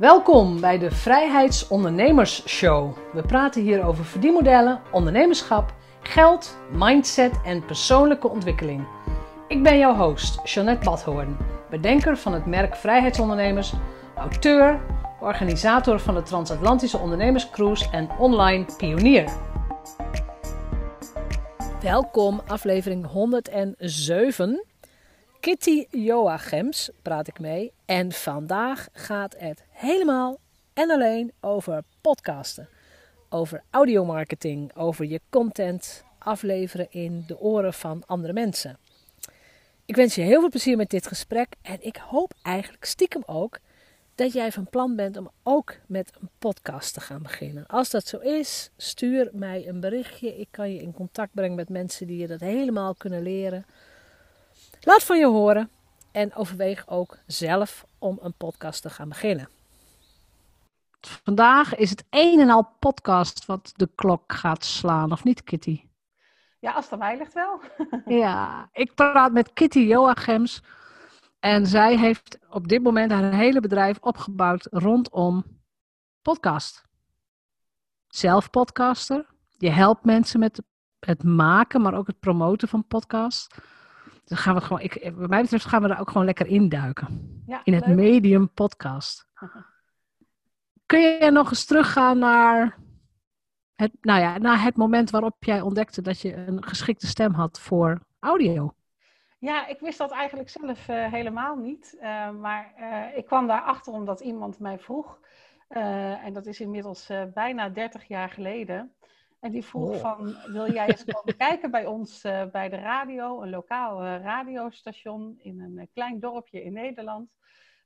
Welkom bij de Vrijheidsondernemers Show. We praten hier over verdienmodellen, ondernemerschap, geld, mindset en persoonlijke ontwikkeling. Ik ben jouw host, Jeanette Badhoorn, bedenker van het merk Vrijheidsondernemers, auteur, organisator van de Transatlantische Ondernemerscruise en online pionier. Welkom, aflevering 107. Kitty Joachims praat ik mee. En vandaag gaat het helemaal en alleen over podcasten. Over audiomarketing, over je content afleveren in de oren van andere mensen. Ik wens je heel veel plezier met dit gesprek en ik hoop eigenlijk stiekem ook dat jij van plan bent om ook met een podcast te gaan beginnen. Als dat zo is, stuur mij een berichtje. Ik kan je in contact brengen met mensen die je dat helemaal kunnen leren. Laat van je horen en overweeg ook zelf om een podcast te gaan beginnen. Vandaag is het een en al podcast wat de klok gaat slaan, of niet Kitty? Ja, als het aan mij ligt wel. ja, ik praat met Kitty Joachims. En zij heeft op dit moment haar hele bedrijf opgebouwd rondom podcast. Zelf podcaster. Je helpt mensen met het maken, maar ook het promoten van podcasts. Dan gaan we gewoon, ik, wat mij betreft gaan we daar ook gewoon lekker induiken. Ja, in het medium podcast. Kun je nog eens teruggaan naar het, nou ja, naar het moment waarop jij ontdekte dat je een geschikte stem had voor audio? Ja, ik wist dat eigenlijk zelf uh, helemaal niet. Uh, maar uh, ik kwam daarachter omdat iemand mij vroeg. en dat is inmiddels bijna 30 jaar geleden. En die vroeg oh. van, wil jij eens komen kijken bij ons bij de radio, een lokaal radiostation in een klein dorpje in Nederland.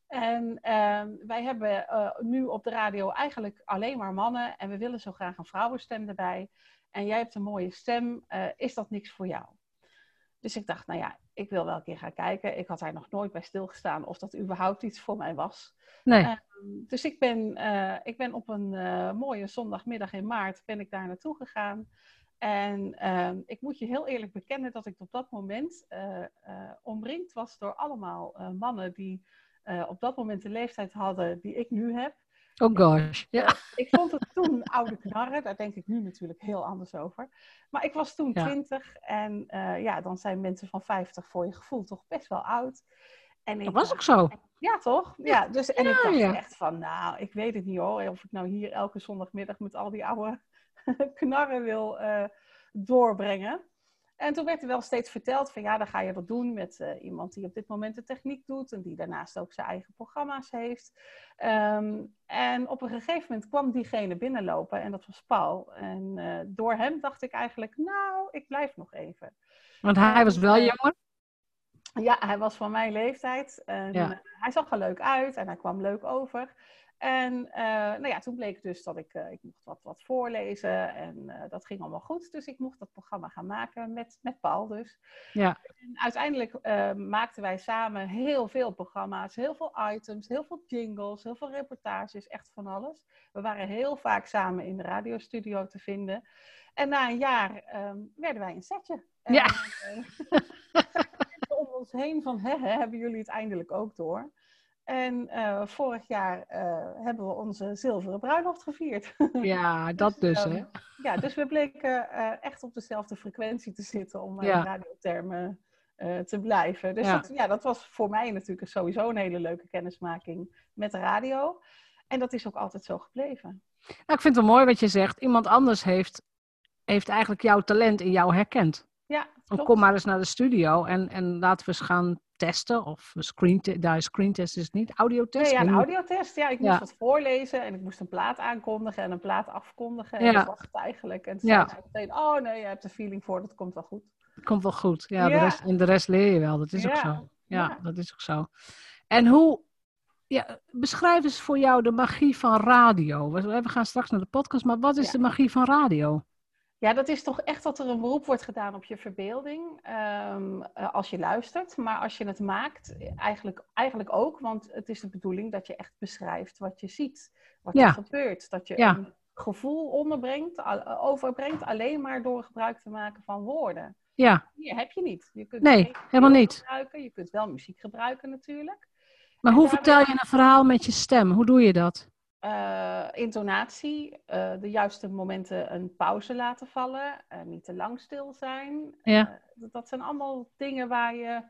En ehm, wij hebben nu op de radio eigenlijk alleen maar mannen en we willen zo graag een vrouwenstem erbij. En jij hebt een mooie stem, is dat niks voor jou? Dus ik dacht, nou ja, ik wil wel een keer gaan kijken. Ik had daar nog nooit bij stilgestaan of dat überhaupt iets voor mij was. Nee. Ehm, dus ik ben, uh, ik ben op een uh, mooie zondagmiddag in maart ben ik daar naartoe gegaan. En uh, ik moet je heel eerlijk bekennen dat ik op dat moment uh, omringd was door allemaal mannen die op dat moment de leeftijd hadden die ik nu heb. Oh gosh, ja. Ik vond het toen oude knarren, daar denk ik nu natuurlijk heel anders over. Maar ik was toen twintig en uh, ja, dan zijn mensen van 50 voor je gevoel toch best wel oud. En dat was ook zo. Ja, toch? Ja, dus, en ik dacht echt van, nou, ik weet het niet hoor, of ik nou hier elke zondagmiddag met al die oude knarren wil uh, doorbrengen. En toen werd er wel steeds verteld van ja, dan ga je dat doen met uh, iemand die op dit moment de techniek doet en die daarnaast ook zijn eigen programma's heeft. Um, en op een gegeven moment kwam diegene binnenlopen en dat was Paul. En uh, door hem dacht ik eigenlijk, nou, ik blijf nog even. Want hij was wel jonger? Ja, hij was van mijn leeftijd. En ja. hij zag er leuk uit en hij kwam leuk over. En uh, nou ja, toen bleek dus dat ik, uh, ik mocht wat, wat voorlezen en uh, dat ging allemaal goed. Dus ik mocht dat programma gaan maken met, met Paul dus. Ja. En uiteindelijk maakten wij samen heel veel programma's, heel veel items, heel veel jingles, heel veel reportages, echt van alles. We waren heel vaak samen in de radiostudio te vinden. En na een jaar um, werden wij een setje. En, ja. om ons heen van, hè, hè, hebben jullie het eindelijk ook door? En uh, vorig jaar uh, hebben we onze zilveren bruiloft gevierd. Ja, dat dus, dus hè? Ja, dus we bleken uh, echt op dezelfde frequentie te zitten om ja. radiothermen te blijven. Dus ja. Dat, ja, dat was voor mij natuurlijk sowieso een hele leuke kennismaking met de radio. En dat is ook altijd zo gebleven. Nou, ik vind het wel mooi wat je zegt. Iemand anders heeft, heeft eigenlijk jouw talent in jou herkend. Ja, klopt. Kom maar eens naar de studio en, en laten we eens gaan testen. Of screen daar is screentest is niet, audiotest. Nee, ja, een audiotest. Ja, ik moest ja. wat voorlezen en ik moest een plaat aankondigen en een plaat afkondigen. En ja. dat was het eigenlijk. En toen ja. zei meteen, oh nee, je hebt er feeling voor, dat komt wel goed. Het komt wel goed. Ja, De rest, en de rest leer je wel. Dat is ook zo. Ja, dat is ook zo. En hoe, ja, beschrijf eens voor jou de magie van radio. We, we gaan straks naar de podcast, maar wat is de magie van radio? Ja, dat is toch echt dat er een beroep wordt gedaan op je verbeelding um, als je luistert. Maar als je het maakt, eigenlijk, eigenlijk ook. Want het is de bedoeling dat je echt beschrijft wat je ziet, wat er gebeurt. Dat je een gevoel onderbrengt, overbrengt, alleen maar door gebruik te maken van woorden. Ja. Hier heb je niet. Je kunt nee, helemaal niet. Gebruiken. Je kunt wel muziek gebruiken natuurlijk. Maar hoe vertel je een verhaal met je stem? Hoe doe je dat? Uh, intonatie, uh, de juiste momenten een pauze laten vallen, uh, niet te lang stil zijn. Ja. dat zijn allemaal dingen waar je,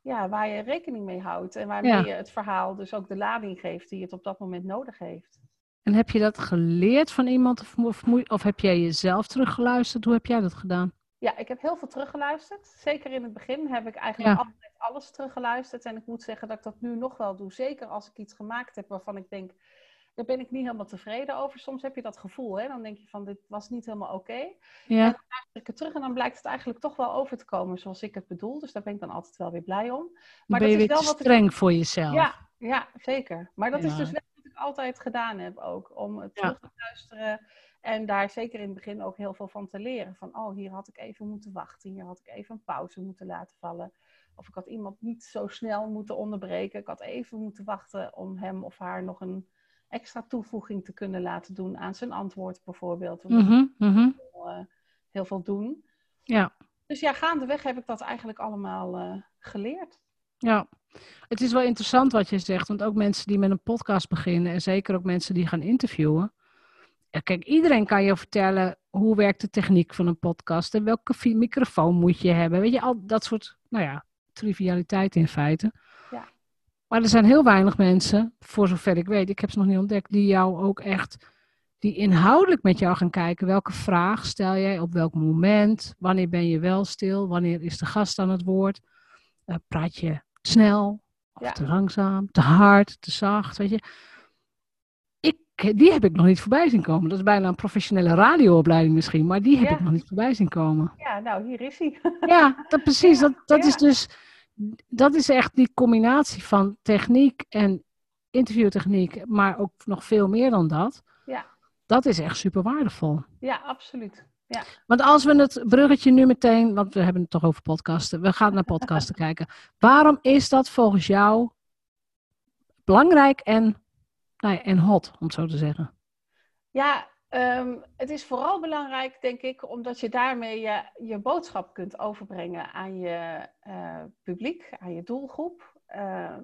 ja, waar je rekening mee houdt en waarmee Ja. je het verhaal dus ook de lading geeft die het op dat moment nodig heeft. En heb je dat geleerd van iemand of, of, heb jij jezelf teruggeluisterd? Hoe heb jij dat gedaan? Ja, ik heb heel veel teruggeluisterd. Zeker in het begin heb ik eigenlijk Ja. altijd alles teruggeluisterd. En ik moet zeggen dat ik dat nu nog wel doe. Zeker als ik iets gemaakt heb waarvan ik denk, daar ben ik niet helemaal tevreden over. Soms heb je dat gevoel, hè? dan denk je van, dit was niet helemaal oké. Ja, Dan luister ik het terug en dan blijkt het eigenlijk toch wel over te komen zoals ik het bedoel. Dus daar ben ik dan altijd wel weer blij om. Maar ben je dat is wel wat ik- streng voor jezelf. Ja, ja, zeker. Maar dat is dus wel wat ik altijd gedaan heb ook. Om het terug te luisteren. En daar zeker in het begin ook heel veel van te leren. Van, oh, hier had ik even moeten wachten. Hier had ik even een pauze moeten laten vallen. Of ik had iemand niet zo snel moeten onderbreken. Ik had even moeten wachten om hem of haar nog een extra toevoeging te kunnen laten doen aan zijn antwoord bijvoorbeeld. Mhm, mhm. heel, heel veel doen. ja. Dus ja, gaandeweg heb ik dat eigenlijk allemaal eh, geleerd. Ja, het is wel interessant wat je zegt, want ook mensen die met een podcast beginnen en zeker ook mensen die gaan interviewen. Kijk, iedereen kan je vertellen hoe werkt de techniek van een podcast en welke microfoon moet je hebben. Weet je, al dat soort, nou ja, trivialiteit in feite. Ja. Maar er zijn heel weinig mensen, voor zover ik weet, ik heb ze nog niet ontdekt, die jou ook echt, die inhoudelijk met jou gaan kijken. Welke vraag stel jij op welk moment? Wanneer ben je wel stil? Wanneer is de gast aan het woord? Eh, praat je snel of Ja. te langzaam, te hard, te zacht, weet je. Ik, die heb ik nog niet voorbij zien komen. Dat is bijna een professionele radioopleiding misschien, maar die heb Ja. ik nog niet voorbij zien komen. Ja, nou, hier is hij. Ja, dat, precies. Ja, dat, dat is dus, dat is echt die combinatie van techniek en interviewtechniek, maar ook nog veel meer dan dat. Ja. Dat is echt super waardevol. ja, absoluut. Want als we het bruggetje nu meteen, want we hebben het toch over podcasten, we gaan naar podcasten kijken. Waarom is dat volgens jou belangrijk en, nou ja, en hot, om het zo te zeggen? Ja, ehm, het is vooral belangrijk, denk ik, omdat je daarmee je, je boodschap kunt overbrengen aan je eh, publiek, aan je doelgroep. Ehm,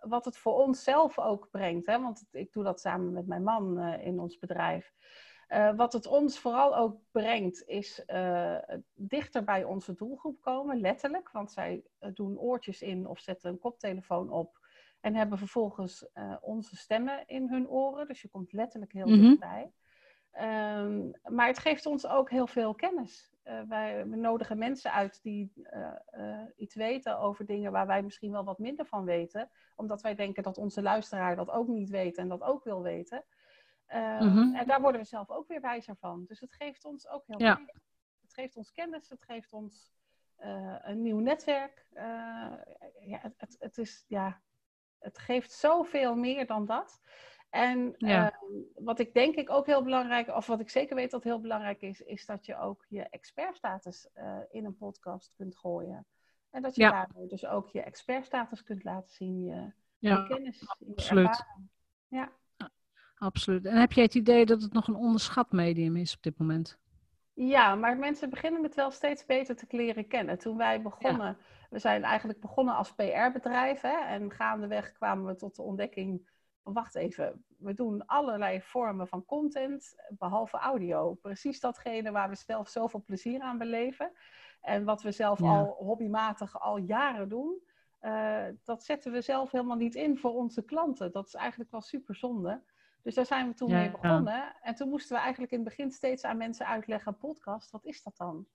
wat het voor ons zelf ook brengt, hè? want ik doe dat samen met mijn man eh, in ons bedrijf. Eh, wat het ons vooral ook brengt, is dichter bij onze doelgroep komen, letterlijk. Want zij doen oortjes in of zetten een koptelefoon op. En hebben vervolgens onze stemmen in hun oren. Dus je komt letterlijk heel Mhm. dichtbij. Ehm, maar het geeft ons ook heel veel kennis. Eh, wij we nodigen mensen uit die eh, eh, iets weten over dingen waar wij misschien wel wat minder van weten. Omdat wij denken dat onze luisteraar dat ook niet weet en dat ook wil weten. Ehm, Mhm. En daar worden we zelf ook weer wijzer van. Dus het geeft ons ook heel Ja. veel. Het geeft ons kennis, het geeft ons een nieuw netwerk. Ja, het, het is, ja, het geeft zoveel meer dan dat. En Ja. ehm, wat ik denk ik ook heel belangrijk, of wat ik zeker weet dat heel belangrijk is, is dat je ook je expertstatus eh, in een podcast kunt gooien. En dat je Ja. daarmee dus ook je expertstatus kunt laten zien, je, je Ja, kennis, je absoluut. ervaring. Ja. absoluut. En heb jij het idee dat het nog een onderschat medium is op dit moment? Ja, maar mensen beginnen het wel steeds beter te leren kennen. Toen wij begonnen, we zijn eigenlijk begonnen als PR-bedrijf. En gaandeweg kwamen we tot de ontdekking, wacht even, we doen allerlei vormen van content, behalve audio. Precies datgene waar we zelf zoveel plezier aan beleven. En wat we zelf Ja. al hobbymatig al jaren doen. eh, dat zetten we zelf helemaal niet in voor onze klanten. Dat is eigenlijk wel super zonde. Dus daar zijn we toen Ja, mee ja. begonnen. En toen moesten we eigenlijk in het begin steeds aan mensen uitleggen: podcast, wat is dat dan?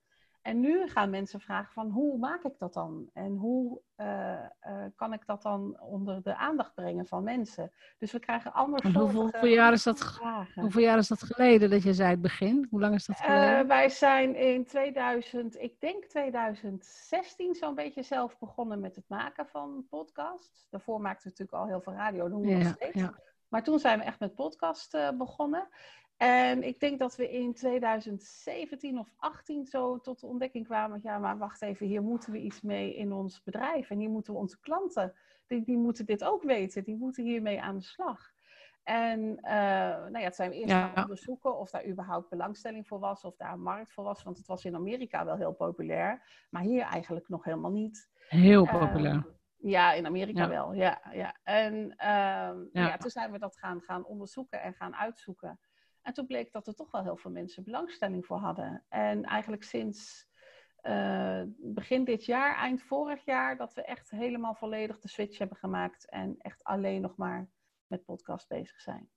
En nu gaan mensen vragen van hoe maak ik dat dan? En hoe eh, eh, kan ik dat dan onder de aandacht brengen van mensen? Dus we krijgen En hoeveel, hoeveel jaar is dat ge- vragen. Hoeveel jaar is dat geleden dat je zei het begin? Hoe lang is dat geleden? Eh, wij zijn in 2000, ik denk 2016 zo'n beetje zelf begonnen met het maken van podcasts. Daarvoor maakten we natuurlijk al heel veel radio, doen we nog ja, steeds. ja. Maar toen zijn we echt met podcast begonnen. En ik denk dat we in 2017 of 18 zo tot de ontdekking kwamen. Ja, maar wacht even, hier moeten we iets mee in ons bedrijf. En hier moeten we onze klanten, die, die moeten dit ook weten. Die moeten hiermee aan de slag. En eh, nou ja, het zijn we eerst Ja. gaan onderzoeken of daar überhaupt belangstelling voor was. Of daar een markt voor was. Want het was in Amerika wel heel populair. Maar hier eigenlijk nog helemaal niet. Heel Eh, populair. Ja, in Amerika Ja. wel. Ja, ja. En ehm, ja. toen zijn we dat gaan, gaan onderzoeken en gaan uitzoeken. En toen bleek dat er toch wel heel veel mensen belangstelling voor hadden. En eigenlijk sinds eh, begin dit jaar, eind vorig jaar, dat we echt helemaal volledig de switch hebben gemaakt. En echt alleen nog maar met podcast bezig zijn.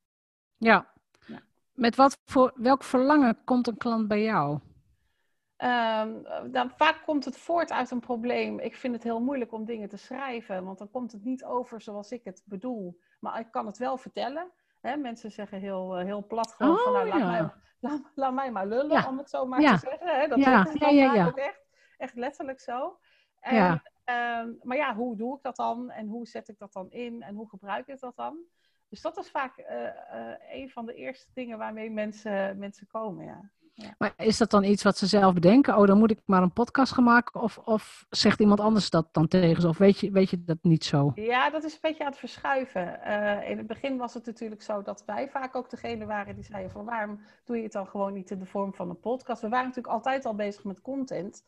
Ja. Ja. Met wat voor, welk verlangen komt een klant bij jou? Ehm, dan, vaak komt het voort uit een probleem. Ik vind het heel moeilijk om dingen te schrijven, want dan komt het niet over zoals ik het bedoel. Maar ik kan het wel vertellen. Hè? Mensen zeggen heel, eh, heel plat gewoon van, nou, Oh, laat, ja. mij, laat, laat mij maar lullen, Ja. om het zo maar Ja. te zeggen. Hè? Dat Ja, ze ja, echt, echt letterlijk zo. En, ehm, maar ja, hoe doe ik dat dan? En hoe zet ik dat dan in? En hoe gebruik ik dat dan? Dus dat is vaak eh, eh, een van de eerste dingen waarmee mensen, mensen komen, ja. Maar is dat dan iets wat ze zelf bedenken? Oh, dan moet ik maar een podcast gaan maken. Of, of zegt iemand anders dat dan tegen ze? Of weet je, weet je dat niet zo? Ja, dat is een beetje aan het verschuiven. Eh, in het begin was het natuurlijk zo dat wij vaak ook degene waren die zeiden van waarom doe je het dan gewoon niet in de vorm van een podcast? We waren natuurlijk altijd al bezig met content.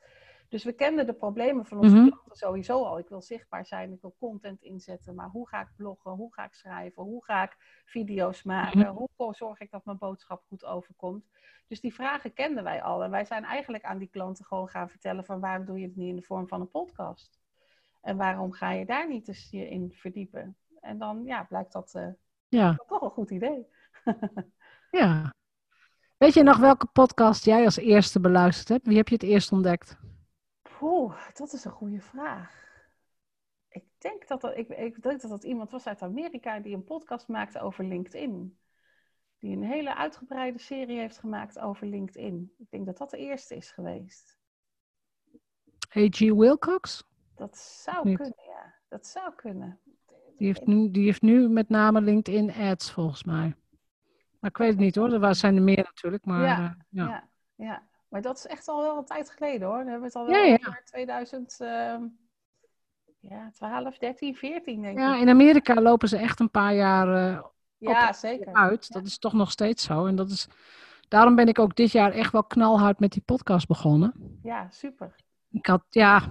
Dus we kenden de problemen van onze Mhm. klanten sowieso al. Ik wil zichtbaar zijn, ik wil content inzetten, maar hoe ga ik bloggen, hoe ga ik schrijven, hoe ga ik video's maken, Mhm. hoe zorg ik dat mijn boodschap goed overkomt. Dus die vragen kenden wij al. En wij zijn eigenlijk aan die klanten gewoon gaan vertellen van waarom doe je het niet in de vorm van een podcast? En waarom ga je daar niet eens je in verdiepen? En dan ja, blijkt dat eh, Ja, toch een goed idee. ja. Weet je nog welke podcast jij als eerste beluisterd hebt? Wie heb je het eerst ontdekt? Oeh, dat is een goede vraag. Ik denk dat dat, ik, ik denk dat dat iemand was uit Amerika die een podcast maakte over LinkedIn. Die een hele uitgebreide serie heeft gemaakt over LinkedIn. Ik denk dat dat de eerste is geweest. A.G. Wilcox? Dat zou Niet. kunnen, ja. Dat zou kunnen. Die heeft, nu, die heeft nu met name LinkedIn ads volgens mij. Maar ik weet het niet hoor, er zijn er meer natuurlijk. Maar Ja, eh, ja. Ja. ja, Maar dat is echt al wel een tijd geleden hoor. Dan hebben we het al Ja, wel ja. 2000, ehm, ja, 12, 13, 14 denk Ja, ik. in Amerika lopen ze echt een paar jaar eh, Ja, zeker. uit. Dat is toch nog steeds zo. En dat is, daarom ben ik ook dit jaar echt wel knalhard met die podcast begonnen. Ja, super. Ik had, ja,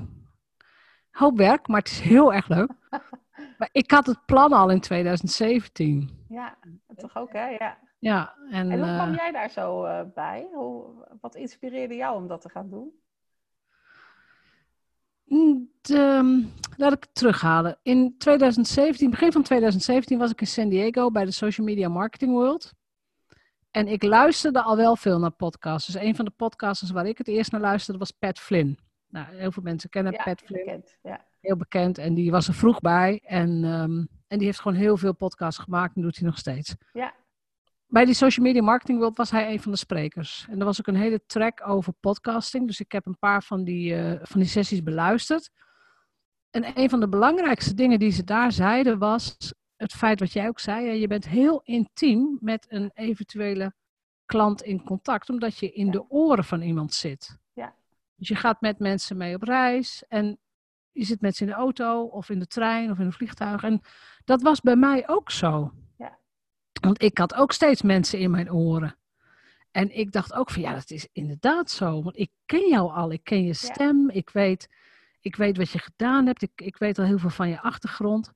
hoop werk, maar het is heel erg leuk. maar ik had het plan al in 2017. Ja, toch ook hè? Ja. Ja, en, En hoe kwam eh, jij daar zo eh, bij? Hoe, wat inspireerde jou om dat te gaan doen? De- laat ik het terughalen. In 2017, begin van 2017 was ik in San Diego bij de Social Media Marketing World. En ik luisterde al wel veel naar podcasts. Dus een van de podcasters waar ik het eerst naar luisterde was Pat Flynn. Nou, heel veel mensen kennen ja, Pat Flynn, bekend. Ja. heel bekend. En die was er vroeg bij. En, ehm, en die heeft gewoon heel veel podcasts gemaakt en doet hij nog steeds. Ja. Bij die Social Media Marketing World was hij een van de sprekers. En er was ook een hele track over podcasting. Dus ik heb een paar van die, eh, van die sessies beluisterd. En een van de belangrijkste dingen die ze daar zeiden was het feit wat jij ook zei. hè, Je bent heel intiem met een eventuele klant in contact, omdat je in Ja. de oren van iemand zit. Ja. Dus je gaat met mensen mee op reis en je zit met ze in de auto of in de trein of in een vliegtuig. En dat was bij mij ook zo. Want ik had ook steeds mensen in mijn oren. En ik dacht ook van ja, dat is inderdaad zo. Want ik ken jou al, ik ken je stem, ik, weet, ik weet wat je gedaan hebt, ik, ik weet al heel veel van je achtergrond.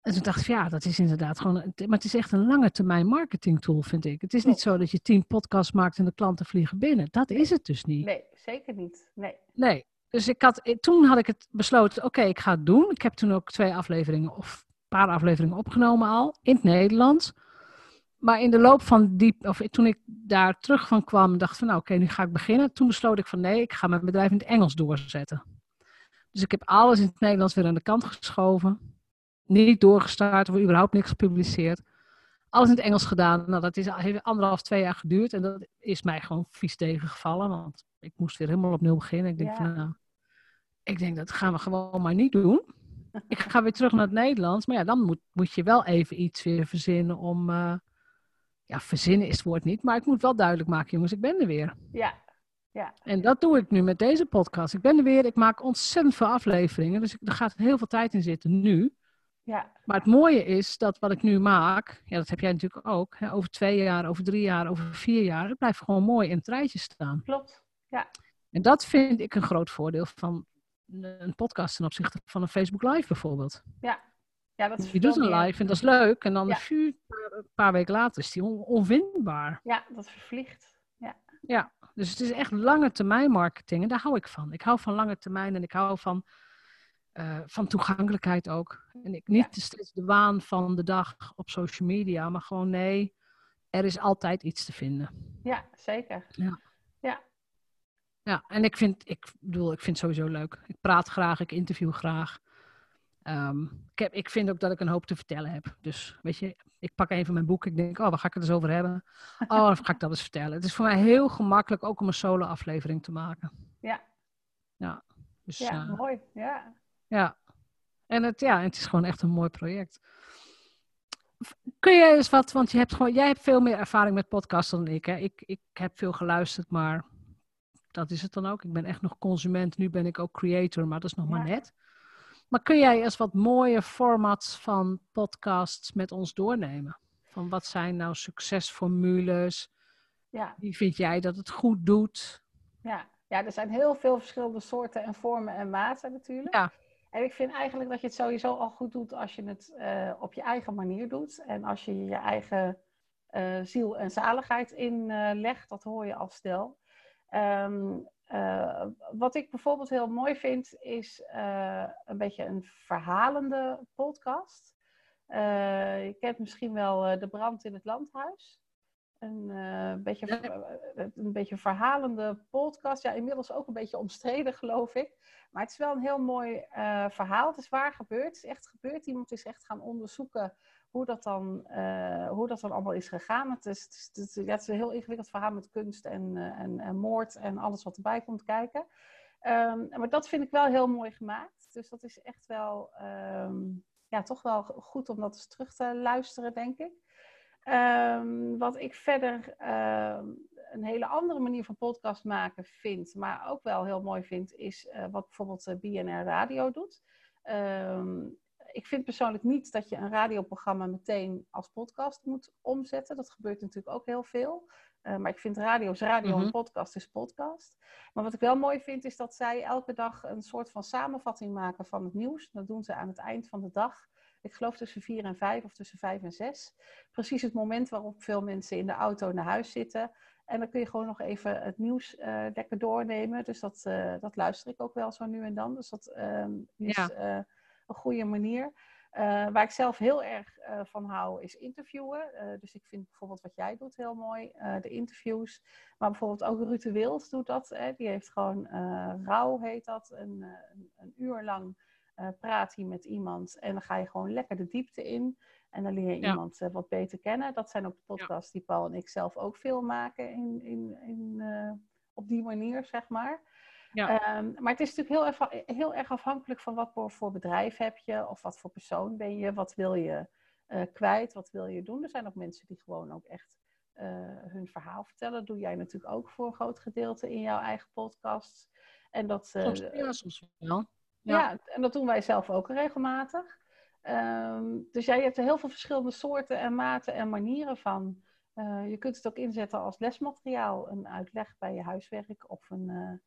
En toen dacht ik van ja, dat is inderdaad gewoon, maar het is echt een lange termijn marketing tool, vind ik. Het is niet zo dat je tien podcasts maakt en de klanten vliegen binnen. Dat is het dus niet. Nee, zeker niet. Nee. Nee. Dus ik had, eh, toen had ik het besloten, oké, ik ga het doen. Ik heb toen ook twee afleveringen of een paar afleveringen opgenomen al, in het Nederlands. Maar in de loop van die, of toen ik daar terug van kwam, dacht van nou oké, nu ga ik beginnen. Toen besloot ik van nee, ik ga mijn bedrijf in het Engels doorzetten. Dus ik heb alles in het Nederlands weer aan de kant geschoven. Niet doorgestart of überhaupt niks gepubliceerd. Alles in het Engels gedaan. Nou, dat is, heeft anderhalf, twee jaar geduurd. En dat is mij gewoon vies tegengevallen. Want ik moest weer helemaal op nul beginnen. Ik denk Ja. van nou, ik denk dat gaan we gewoon maar niet doen. Ik ga weer terug naar het Nederlands. Maar ja, dan moet, moet je wel even iets weer verzinnen om... eh, ja, verzinnen is het woord niet. Maar ik moet wel duidelijk maken, jongens, ik ben er weer. Ja. Ja. En dat doe ik nu met deze podcast. Ik ben er weer. Ik maak ontzettend veel afleveringen. Dus ik- er gaat heel veel tijd in zitten nu. Ja. Maar het mooie is dat wat ik nu maak, ja, dat heb jij natuurlijk ook, hè, over twee jaar, over drie jaar, over vier jaar, het blijft gewoon mooi in het rijtje staan. Klopt. Ja. En dat vind ik een groot voordeel van een podcast ten opzichte van een Facebook Live bijvoorbeeld. Ja, ja dat Je doet een live en dat is leuk. En dan Ja. vuur, een paar, weken later is die on- onvindbaar. Ja, dat vervliegt. Ja, dus het is echt lange termijn marketing en daar hou ik van. Ik hou van lange termijn en ik hou van, eh, van toegankelijkheid ook. En ik niet steeds de waan van de dag op social media, maar gewoon nee, er is altijd iets te vinden. Ja, zeker. Ja, en ik vind, ik bedoel, ik vind het sowieso leuk. Ik praat graag, ik interview graag. Ehm, ik, heb, ik vind ook dat ik een hoop te vertellen heb. Dus weet je, ik pak een van mijn boeken. Ik denk, oh, waar ga ik het eens over hebben? Oh, dan ga ik dat eens vertellen. Het is voor mij heel gemakkelijk ook om een solo aflevering te maken. Ja. Ja, dus, Ja, eh, mooi. Ja. ja. En het, ja, het is gewoon echt een mooi project. Kun jij eens wat, want je hebt gewoon, jij hebt veel meer ervaring met podcasten dan ik. Hè? Ik, ik heb veel geluisterd, maar dat is het dan ook. Ik ben echt nog consument, nu ben ik ook creator, maar dat is nog maar net. Maar kun jij eens wat mooie formats van podcasts met ons doornemen? Van wat zijn nou succesformules? Ja. Wie vind jij dat het goed doet? Ja. ja, er zijn heel veel verschillende soorten en vormen en maten natuurlijk. Ja. En ik vind eigenlijk dat je het sowieso al goed doet als je het eh, op je eigen manier doet. En als je je eigen eh, ziel en zaligheid inlegt, dat hoor je al snel. Ehm, eh, wat ik bijvoorbeeld heel mooi vind, is eh, een beetje een verhalende podcast. Eh, je kent misschien wel De Brand in het Landhuis. Een, beetje, een beetje verhalende podcast. Ja, inmiddels ook een beetje omstreden, geloof ik. Maar het is wel een heel mooi verhaal. Het is waar gebeurd. Het is echt gebeurd. Iemand is echt gaan onderzoeken hoe dat dan, eh, hoe dat dan allemaal is gegaan. Het is, het, is, het, is, een heel ingewikkeld verhaal met kunst en, eh, en, en moord en alles wat erbij komt kijken. Ehm, maar dat vind ik wel heel mooi gemaakt. Dus dat is echt wel, ehm, ja, toch wel goed om dat eens terug te luisteren, denk ik. Ehm, wat ik verder een hele andere manier van podcast maken vind, maar ook wel heel mooi vind, is eh, wat bijvoorbeeld BNR Radio doet. Ehm, ik vind persoonlijk niet dat je een radioprogramma meteen als podcast moet omzetten. Dat gebeurt natuurlijk ook heel veel. Eh, maar ik vind radio is radio Mhm. en podcast is podcast. Maar wat ik wel mooi vind, is dat zij elke dag een soort van samenvatting maken van het nieuws. Dat doen ze aan het eind van de dag. Ik geloof tussen vier en vijf of tussen vijf en zes. Precies het moment waarop veel mensen in de auto naar huis zitten. En dan kun je gewoon nog even het nieuws eh, lekker doornemen. Dus dat, eh, dat luister ik ook wel zo nu en dan. Dus dat ehm, is Ja. Een goede manier. Eh, waar ik zelf heel erg eh, van hou, is interviewen. Eh, dus ik vind bijvoorbeeld wat jij doet heel mooi, de interviews. Maar bijvoorbeeld ook Ruud de Wild doet dat. Hè. Die heeft gewoon Rauw, heet dat. Een, een, een uur lang praat hij met iemand. En dan ga je gewoon lekker de diepte in. En dan leer je Ja. iemand wat beter kennen. Dat zijn ook de podcasts die Paul en ik zelf ook veel maken. In, in, in, op die manier, zeg maar. Ja. Ehm, maar het is natuurlijk heel erg, heel erg afhankelijk van wat voor, voor bedrijf heb je. Of wat voor persoon ben je. Wat wil je eh, kwijt? Wat wil je doen? Er zijn ook mensen die gewoon ook echt eh, hun verhaal vertellen. Dat doe jij natuurlijk ook voor een groot gedeelte in jouw eigen podcast. En dat, eh, Soms, ja, soms wel. ja. en dat doen wij zelf ook regelmatig. Ehm, dus jij hebt er heel veel verschillende soorten en maten en manieren van. Je kunt het ook inzetten als lesmateriaal, een uitleg bij je huiswerk of een,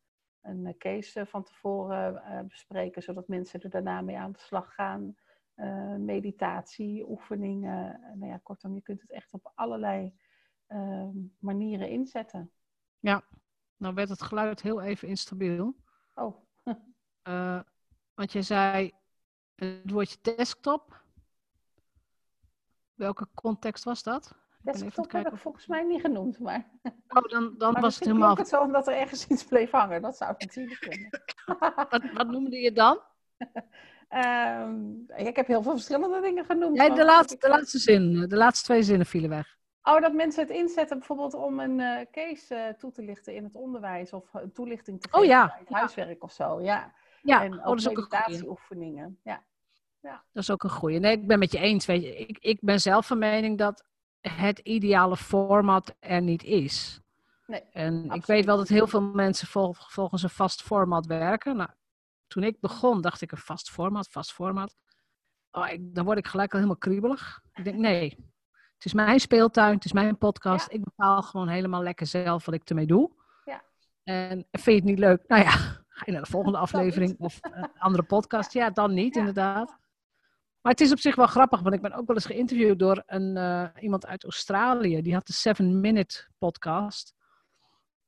een eh, case van tevoren eh, bespreken, zodat mensen er daarna mee aan de slag gaan. Eh, meditatie, oefeningen. Nou ja, kortom, je kunt het echt op allerlei ehm, manieren inzetten. Nou werd het geluid heel even instabiel. Oh, want je zei het woordje desktop. Welke context was dat? Desktop heb ik volgens mij niet genoemd, maar... Oh, dan, dan Maar was het helemaal. het zo omdat er ergens iets bleef hangen. Dat zou natuurlijk kunnen. Wat, wat noemde je dan? Ehm, ik heb heel veel verschillende dingen genoemd. Nee, de laatste, de laatste zin. De laatste twee zinnen vielen weg. Oh, dat mensen het inzetten bijvoorbeeld om een eh, case eh, toe te lichten in het onderwijs. Of een toelichting te Oh, geven ja. bij het Ja. huiswerk of zo. Ja. Ja, en oh, ook dat meditatieoefeningen. Ja. Dat is ook een goeie. Nee, ik ben met je eens. Weet je, ik, ik ben zelf van mening dat het ideale format er niet is. Nee, En ik weet wel dat heel veel mensen vol- volgens een vast format werken. Nou, toen ik begon, dacht ik een vast format, vast format. Oh, ik, dan word ik gelijk al helemaal kriebelig. Ik denk, nee, het is mijn speeltuin, het is mijn podcast. Ik bepaal gewoon helemaal lekker zelf wat ik ermee doe. Ja. En vind je het niet leuk? Nou ja, Ga je naar de volgende aflevering of een andere podcast? Ja, dan niet, inderdaad. Maar het is op zich wel grappig, want ik ben ook wel eens geïnterviewd door een, uh, iemand uit Australië. Die had de Seven Minute podcast.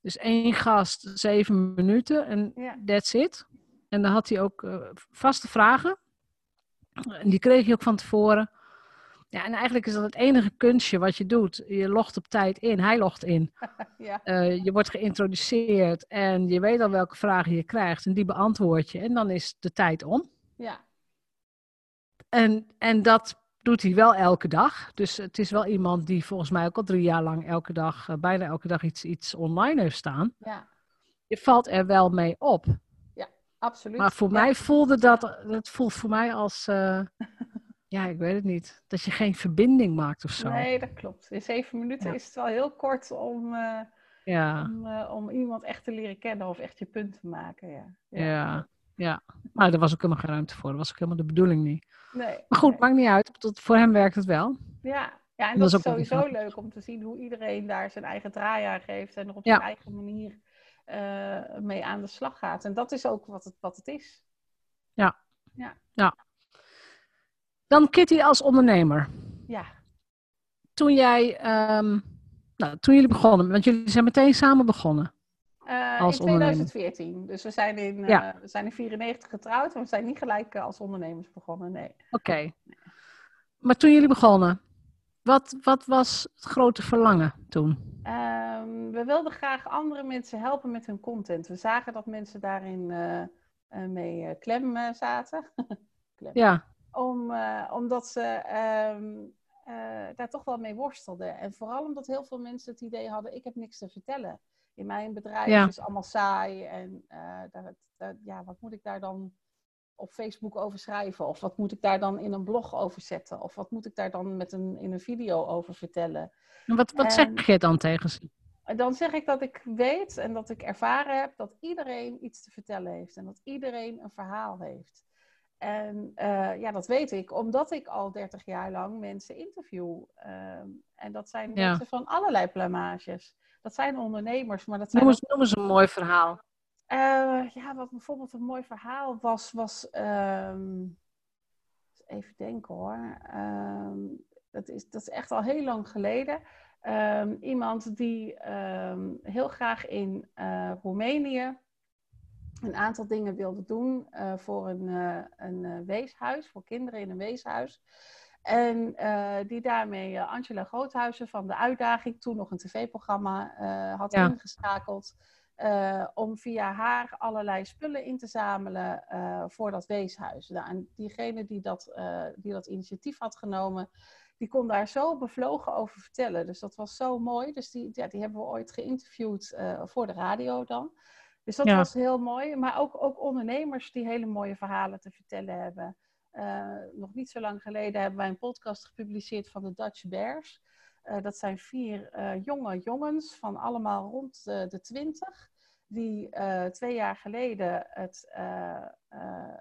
Dus één gast, zeven minuten en that's it. En dan had hij ook uh, vaste vragen. En die kreeg je ook van tevoren. Ja, en eigenlijk is dat het enige kunstje wat je doet. Je logt op tijd in, hij logt in. ja. uh, je wordt geïntroduceerd en je weet al welke vragen je krijgt en die beantwoord je. En dan is de tijd om. Ja. En, en dat doet hij wel elke dag. Dus het is wel iemand die volgens mij ook al drie jaar lang elke dag, uh, bijna elke dag iets, iets online heeft staan. Ja. Je valt er wel mee op. Ja, absoluut. Maar voor ja. mij voelde dat, het voelt voor mij als, uh, ja, ik weet het niet, dat je geen verbinding maakt of zo. Nee, dat klopt. In zeven minuten Ja. is het wel heel kort om, uh, Ja, om, om iemand echt te leren kennen of echt je punt te maken. Ja. ja, ja. Maar daar was ook helemaal geen ruimte voor. Dat was ook helemaal de bedoeling niet. Nee, Maar goed, nee. maakt niet uit. Tot, voor hem werkt het wel. Ja, ja en Dat dat, is sowieso leuk om te zien hoe iedereen daar zijn eigen draai aan geeft en er op Ja. zijn eigen manier eh, mee aan de slag gaat. En dat is ook wat het, wat het is. Dan Kitty als ondernemer. Ja, Toen jij, ehm, nou, toen jullie begonnen, want jullie zijn meteen samen begonnen. Eh, in ondernemer. 2014. Dus we zijn in, eh, Ja. we zijn in 94 getrouwd, maar we zijn niet gelijk eh, als ondernemers begonnen. Nee. Oké. Maar toen jullie begonnen, wat, wat was het grote verlangen toen? Ehm, we wilden graag andere mensen helpen met hun content. We zagen dat mensen daarin eh, eh, mee eh, klem eh, zaten. klem. Ja, Om, eh, omdat ze ehm, eh, daar toch wel mee worstelden. En vooral omdat heel veel mensen het idee hadden, ik heb niks te vertellen. In mijn bedrijf Ja. is allemaal saai. En eh, ja, wat moet ik daar dan op Facebook over schrijven? Of wat moet ik daar dan in een blog over zetten? Of wat moet ik daar dan met een, in een video over vertellen? en wat, wat En- zeg je dan tegen ze? Dan zeg ik dat ik weet en dat ik ervaren heb dat iedereen iets te vertellen heeft. En dat iedereen een verhaal heeft. En eh, ja, dat weet ik omdat ik al 30 jaar lang mensen interview. Ehm, en dat zijn Ja. mensen van allerlei plamages. Dat zijn ondernemers, maar dat zijn Noem ook eens, noem eens een mooi verhaal. eh, ja, wat bijvoorbeeld een mooi verhaal was, was ehm, even denken hoor. Ehm, dat, is, dat is echt al heel lang geleden. Ehm, iemand die heel graag in eh, Roemenië een aantal dingen wilde doen eh, voor een, een weeshuis, voor kinderen in een weeshuis. En eh, die daarmee eh, Angela Groothuizen van de Uitdaging, toen nog een tv-programma, eh, had Ja. ingeschakeld. om via haar allerlei spullen in te zamelen voor dat weeshuis. Nou, en diegene die dat, die dat initiatief had genomen, die kon daar zo bevlogen over vertellen. Dus dat was zo mooi. Dus die, ja, die hebben we ooit geïnterviewd voor de radio dan. Dus dat Ja. was heel mooi. Maar ook, ook ondernemers die hele mooie verhalen te vertellen hebben. Eh, nog niet zo lang geleden hebben wij een podcast gepubliceerd van de Dutch Bears. Eh, dat zijn vier eh, jonge jongens van allemaal rond de, twintig. Die twee jaar geleden het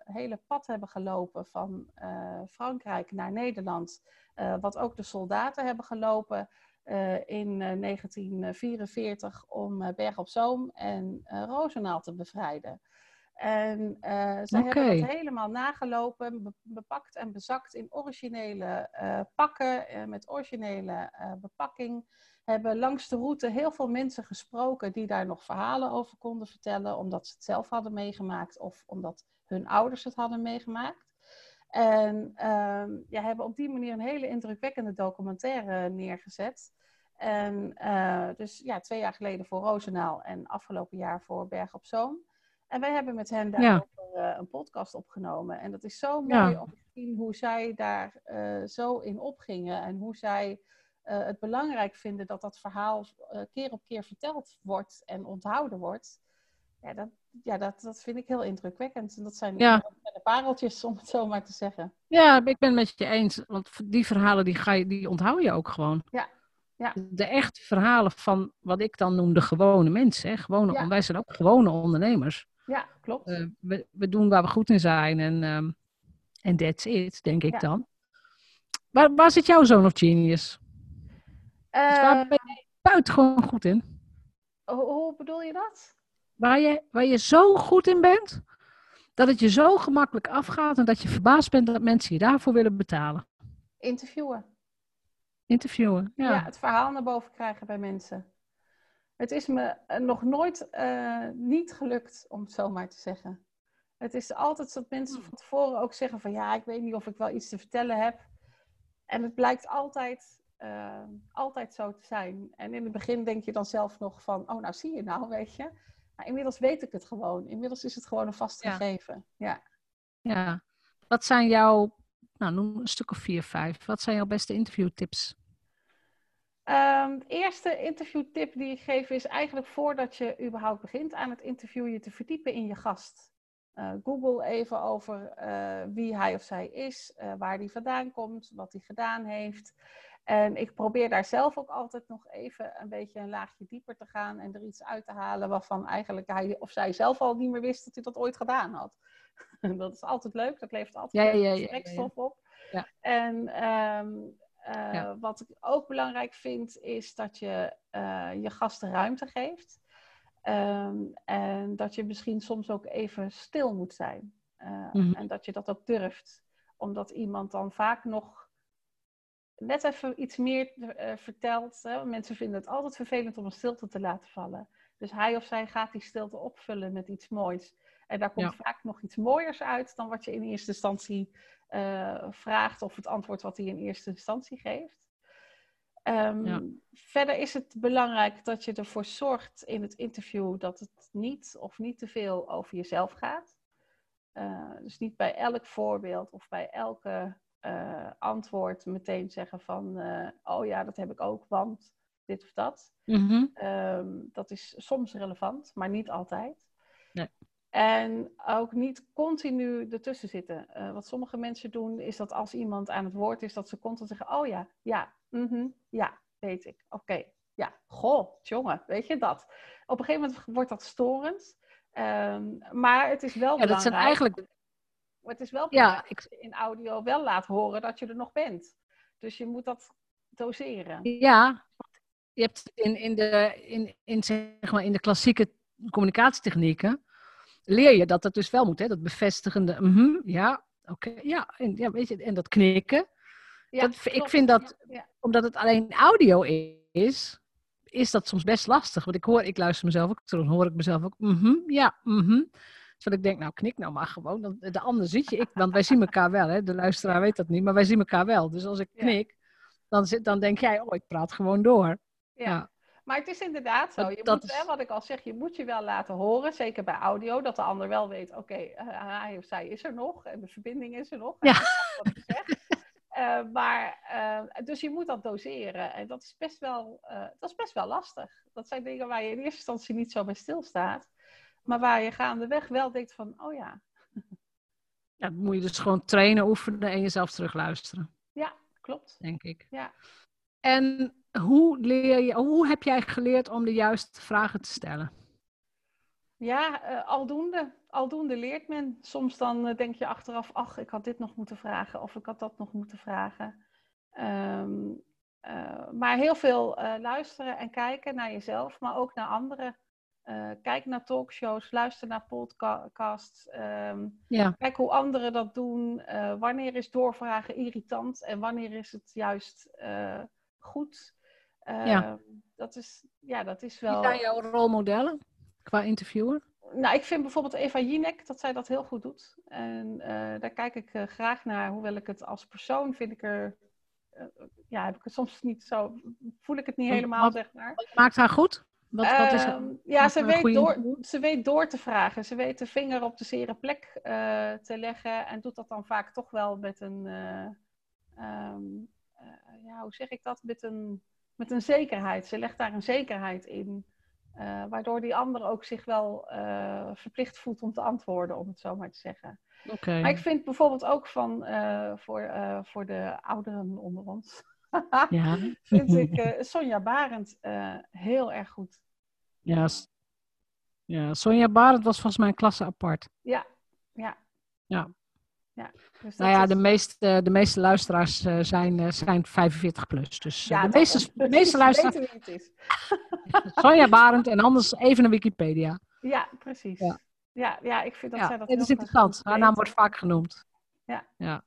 hele pad hebben gelopen van Frankrijk naar Nederland. wat ook de soldaten hebben gelopen in eh, 1944 om Berg op Zoom en Roosendaal te bevrijden. En zij Oké. hebben dat helemaal nagelopen, be- bepakt en bezakt in originele eh, pakken, eh, met originele bepakking. Hebben langs de route heel veel mensen gesproken die daar nog verhalen over konden vertellen, omdat ze het zelf hadden meegemaakt of omdat hun ouders het hadden meegemaakt. En ehm, ja, hebben op die manier een hele indrukwekkende documentaire neergezet. En dus ja, twee jaar geleden voor Roosendaal en afgelopen jaar voor Berg op Zoom. En wij hebben met hen daarover eh, een podcast opgenomen. En dat is zo mooi Ja. om te zien hoe zij daar eh, zo in opgingen. En hoe zij eh, het belangrijk vinden dat dat verhaal keer op keer verteld wordt en onthouden wordt. Ja, dat, ja dat, dat vind ik heel indrukwekkend. En dat zijn Ja. de pareltjes, om het zo maar te zeggen. Ja, ik ben het met je eens. Want die verhalen die, ga je, die onthoud je ook gewoon. Ja, ja. De echte verhalen van wat ik dan noem de gewone mensen. Hè? Gewone, Ja. Wij zijn ook gewone ondernemers. Klopt. Eh, we, we doen waar we goed in zijn en en that's it, denk ik Ja. dan. Waar, waar zit jouw zoon of genius? Dus waar Eh, ben je buitengewoon goed in? hoe, hoe bedoel je dat? waar je, waar je zo goed in bent, dat het je zo gemakkelijk afgaat en dat je verbaasd bent dat mensen je daarvoor willen betalen? Interviewen. Interviewen, ja. Ja, het verhaal naar boven krijgen bij mensen. Het is me eh, nog nooit eh, niet gelukt, om het zo maar te zeggen. Het is altijd dat mensen van tevoren ook zeggen van ja, ik weet niet of ik wel iets te vertellen heb. En het blijkt altijd, eh, altijd zo te zijn. En in het begin denk je dan zelf nog van, oh nou zie je nou, weet je. Maar inmiddels weet ik het gewoon. Inmiddels is het gewoon een vast Ja. gegeven. Ja. ja. Wat zijn jouw, nou noem een stuk of vier, vijf. Wat zijn jouw beste interviewtips? Ehm, de eerste interviewtip die ik geef is eigenlijk voordat je überhaupt begint aan het interview, je te verdiepen in je gast. Eh, Google even over eh, wie hij of zij is, eh, waar hij vandaan komt, wat hij gedaan heeft. En ik probeer daar zelf ook altijd nog even een beetje een laagje dieper te gaan en er iets uit te halen waarvan eigenlijk hij of zij zelf al niet meer wist dat hij dat ooit gedaan had. dat is altijd leuk, dat levert altijd Ja, ja, ja, ja, op. Ja. En ehm, eh, Ja. wat ik ook belangrijk vind, is dat je eh, je gasten ruimte geeft. Ehm, en dat je misschien soms ook even stil moet zijn. Eh, Mhm. En dat je dat ook durft. Omdat iemand dan vaak nog net even iets meer vertelt. Hè? Mensen vinden het altijd vervelend om een stilte te laten vallen. Dus hij of zij gaat die stilte opvullen met iets moois. En daar komt Ja. vaak nog iets mooiers uit dan wat je in eerste instantie eh, vraagt of het antwoord wat hij in eerste instantie geeft. Ehm, Ja. Verder is het belangrijk dat je ervoor zorgt in het interview dat het niet of niet te veel over jezelf gaat. Eh, dus niet bij elk voorbeeld of bij elke eh, antwoord meteen zeggen van, oh ja, dat heb ik ook, want dit of dat. Mhm. Ehm, dat is soms relevant, maar niet altijd. Nee. En ook niet continu ertussen zitten. Eh, wat sommige mensen doen, is dat als iemand aan het woord is, dat ze constant zeggen: Oh ja, ja, mhm, ja, weet ik. Oké, ja, goh, jongen, weet je dat? Op een gegeven moment wordt dat storend. Ehm, maar het is wel Ja, dat belangrijk. zijn eigenlijk, Het is wel ja, ik, dat je in audio wel laat horen dat je er nog bent. Dus je moet dat doseren. ja, je hebt in, in, de, in, in, zeg maar, in de klassieke communicatietechnieken, leer je dat dat dus wel moet, hè? dat bevestigende, mhm, ja, oké, ja, en, ja, weet je, en dat knikken. Ja, Dat- ik vind dat- Ja, ja. Omdat het alleen audio is, is dat soms best lastig. Want ik hoor, ik luister mezelf ook dan hoor ik mezelf ook, mhm, ja, mhm. Zodat ik denk, nou knik nou maar gewoon. Dan, de ander ziet je, ik, want wij zien elkaar wel, hè? de luisteraar weet dat niet, maar wij zien elkaar wel. Dus als ik knik, dan, zit, dan denk jij, oh, ik praat gewoon door. Ja. Ja. Maar het is inderdaad zo. Je dat moet, is- hè, wat ik al zeg, je moet je wel laten horen. Zeker bij audio, dat de ander wel weet, oké, eh, hij of zij is er nog en de verbinding is er nog. Ja. Wat. Eh, maar, eh, dus je moet dat doseren. En dat is, best wel, dat is best wel lastig. Dat zijn dingen waar je in eerste instantie niet zo bij stilstaat. Maar waar je gaandeweg wel denkt van, oh ja, Ja, dan moet je dus gewoon trainen, oefenen en jezelf terugluisteren, klopt. denk ik. Ja. En hoe, leer je, hoe heb jij geleerd om de juiste vragen te stellen? Ja, eh, aldoende. Aldoende leert men. Soms dan eh, denk je achteraf, ach, ik had dit nog moeten vragen of ik had dat nog moeten vragen. Ehm, eh, maar heel veel luisteren en kijken naar jezelf, maar ook naar anderen. Kijk naar talkshows, luister naar podcasts. ehm, Ja, kijk hoe anderen dat doen. Wanneer is doorvragen irritant en wanneer is het juist eh, goed? Ja. Ehm, Dat is, ja, dat is wie wel. zijn jouw rolmodellen qua interviewer? Nou, ik vind bijvoorbeeld Eva Jinek dat zij dat heel goed doet. En eh, daar kijk ik eh, graag naar. Hoewel ik het als persoon vind ik er. eh, ja, heb ik het soms niet zo. Voel ik het niet helemaal, wat- zeg maar. Wat maakt haar goed? Wat, wat is Ehm, ja, ze weet, door, ze weet door te vragen. Ze weet de vinger op de zere plek te leggen. En doet dat dan vaak toch wel met een. eh, ehm, eh, ja, hoe zeg ik dat? Met een, met een zekerheid. Ze legt daar een zekerheid in. eh, waardoor die ander ook zich wel eh, verplicht voelt om te antwoorden, om het zo maar te zeggen. Oké. Maar ik vind bijvoorbeeld ook van eh, voor, voor de ouderen onder ons. Ja. vind ik Sonja Barend heel erg goed. Ja, ja, Sonja Barend was volgens mij een klasse apart. Ja, ja. Ja. Ja. Dus Nou ja, is- de meeste, de meeste luisteraars eh, zijn, eh, zijn 45 plus. Dus eh, Ja, de meeste, de meeste luisteraars, weten wie het is. Sonja Barend en anders even naar Wikipedia. Ja, precies. Ja, ja, ja ik vind dat ja, zij dat Het is interessant. Haar naam wordt vaak genoemd. Ja. ja.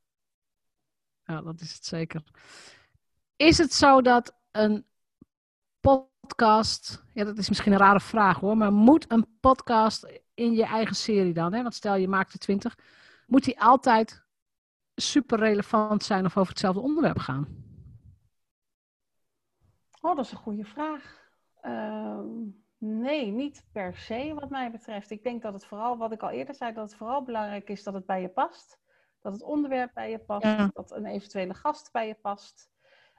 Ja, dat is het zeker. Is het zo dat een podcast, ja, dat is misschien een rare vraag hoor, maar moet een podcast in je eigen serie dan, hè? want stel je maakt er twintig, moet die altijd super relevant zijn of over hetzelfde onderwerp gaan? Oh, dat is een goede vraag. Ehm, nee, niet per se wat mij betreft. Ik denk dat het vooral, wat ik al eerder zei, dat het vooral belangrijk is dat het bij je past. Dat het onderwerp bij je past, dat een eventuele gast bij je past.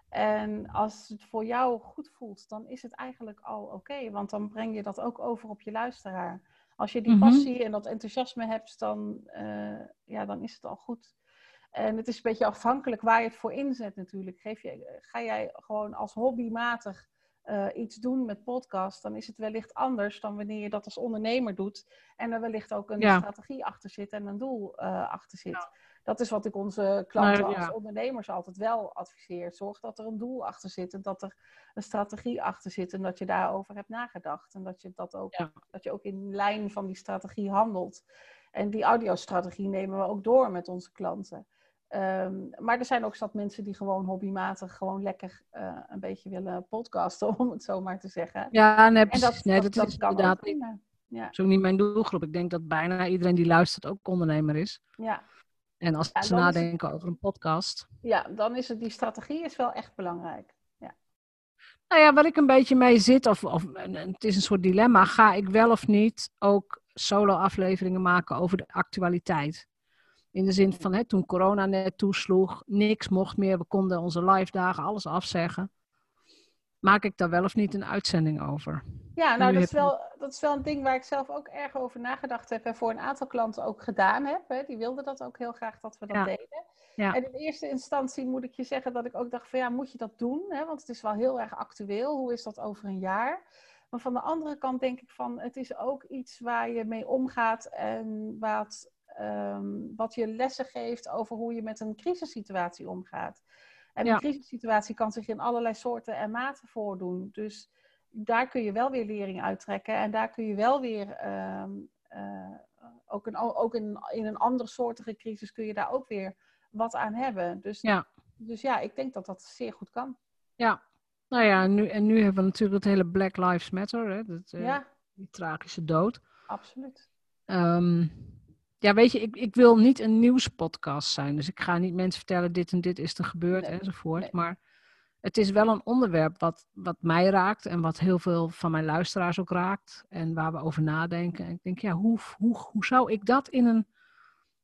En als het voor jou goed voelt, dan is het eigenlijk al oké. want dan breng je dat ook over op je luisteraar. Als je die mhm. passie en dat enthousiasme hebt, dan, uh, ja, dan is het al goed. En het is een beetje afhankelijk waar je het voor inzet natuurlijk. Geef je, ga jij gewoon als hobbymatig uh, iets doen met podcast, dan is het wellicht anders dan wanneer je dat als ondernemer doet. En er wellicht ook een strategie achter zit en een doel uh, achter zit dat is wat ik onze klanten als ondernemers altijd wel adviseer. Zorg dat er een doel achter zit en dat er een strategie achter zit en dat je daarover hebt nagedacht. En dat je, dat ook, dat je ook in lijn van die strategie handelt. En die audiostrategie nemen we ook door met onze klanten. Ehm, maar er zijn ook zat mensen die gewoon hobbymatig gewoon lekker uh, een beetje willen podcasten, om het zo maar te zeggen. Ja, nee, precies. dat, nee, dat, dat, is inderdaad niet, ja. is ook niet mijn doelgroep. Ik denk dat bijna iedereen die luistert ook ondernemer is. Ja. En als ze nadenken over een podcast. Ja, dan is het, die strategie is wel echt belangrijk. Ja. Nou ja, waar ik een beetje mee zit, of, of het is een soort dilemma, ga ik wel of niet ook solo-afleveringen maken over de actualiteit? In de zin van, hè, toen corona net toesloeg, niks mocht meer, we konden onze live dagen, alles afzeggen maak ik daar wel of niet een uitzending over? Ja, nou, dat is, wel, dat is wel een ding waar ik zelf ook erg over nagedacht heb en voor een aantal klanten ook gedaan heb. Hè. Die wilden dat ook heel graag dat we dat deden. Ja. En in eerste instantie moet ik je zeggen dat ik ook dacht van ja, moet je dat doen? Hè? Want het is wel heel erg actueel. Hoe is dat over een jaar? Maar van de andere kant denk ik van het is ook iets waar je mee omgaat en wat, um, wat je lessen geeft over hoe je met een crisissituatie omgaat. En een crisissituatie kan zich in allerlei soorten en maten voordoen. Dus daar kun je wel weer lering uittrekken. En daar kun je wel weer, ehm, eh, ook, een, ook in, in een andere soortige crisis, kun je daar ook weer wat aan hebben. Dus ja, dus ja ik denk dat dat zeer goed kan. Ja, nou ja, nu, en nu hebben we natuurlijk het hele Black Lives Matter, hè? Dat, uh, ja. die tragische dood. Absoluut. Um, ja, weet je, ik, ik wil niet een nieuwspodcast zijn. Dus ik ga niet mensen vertellen dit en dit is er gebeurd enzovoort. Maar het is wel een onderwerp wat, wat mij raakt en wat heel veel van mijn luisteraars ook raakt. En waar we over nadenken. En ik denk, ja, hoe, hoe, hoe zou ik dat in een.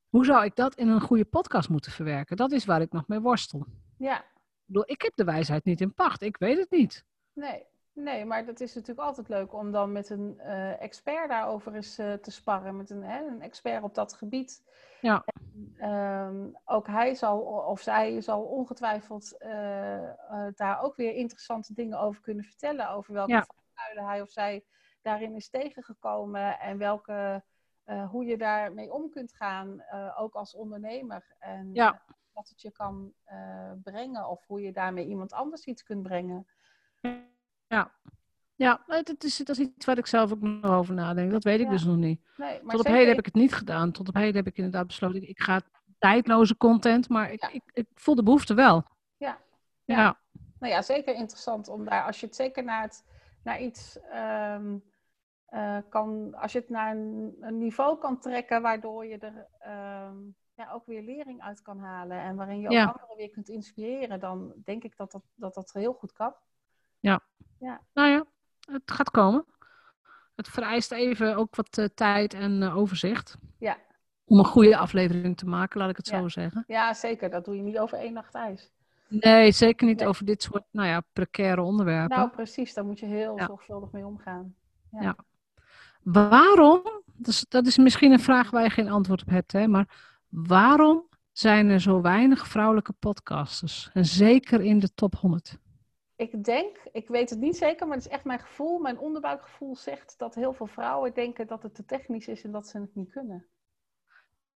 Hoe zou ik dat in een goede podcast moeten verwerken? Dat is waar ik nog mee worstel. Ja. Ik bedoel, ik heb de wijsheid niet in pacht. Ik weet het niet. Nee, Nee, maar dat is natuurlijk altijd leuk om dan met een uh, expert daarover eens uh, te sparren. Met een, hè, een expert op dat gebied. Ja. En, um, ook hij zal, of zij zal ongetwijfeld uh, daar ook weer interessante dingen over kunnen vertellen. Over welke ja. hij of zij daarin is tegengekomen. En welke, hoe je daarmee om kunt gaan, ook als ondernemer. En ja. wat het je kan brengen. Of hoe je daarmee iemand anders iets kunt brengen. Ja, ja dat, is, dat is iets waar ik zelf ook nog over nadenk. Dat weet ik dus nog niet. Nee, Tot op heden heb ik het niet gedaan. Tot op heden heb ik inderdaad besloten, ik ga tijdloze content, maar ik, ik, ik, voel de behoefte wel. Ja. ja. Nou ja, zeker interessant om daar, als je het zeker naar, het, naar iets um, uh, kan, als je het naar een, een, niveau kan trekken waardoor je er um, ja, ook weer lering uit kan halen en waarin je ook anderen weer kunt inspireren, dan denk ik dat dat, dat, dat heel goed kan. Ja. ja. Nou ja, het gaat komen. Het vereist even ook wat uh, tijd en uh, overzicht. Ja. Om een goede aflevering te maken, laat ik het ja. zo zeggen. Ja, zeker. Dat doe je niet over één nacht ijs. Nee, zeker niet nee. over dit soort nou ja, precaire onderwerpen. Nou, precies. Daar moet je heel ja. zorgvuldig mee omgaan. Ja. ja. Waarom, dus, dat is misschien een vraag waar je geen antwoord op hebt, hè, maar waarom zijn er zo weinig vrouwelijke podcasters? En zeker in de top 100? Ik denk, ik weet het niet zeker, maar het is echt mijn gevoel. Mijn onderbuikgevoel zegt dat heel veel vrouwen denken dat het te technisch is en dat ze het niet kunnen.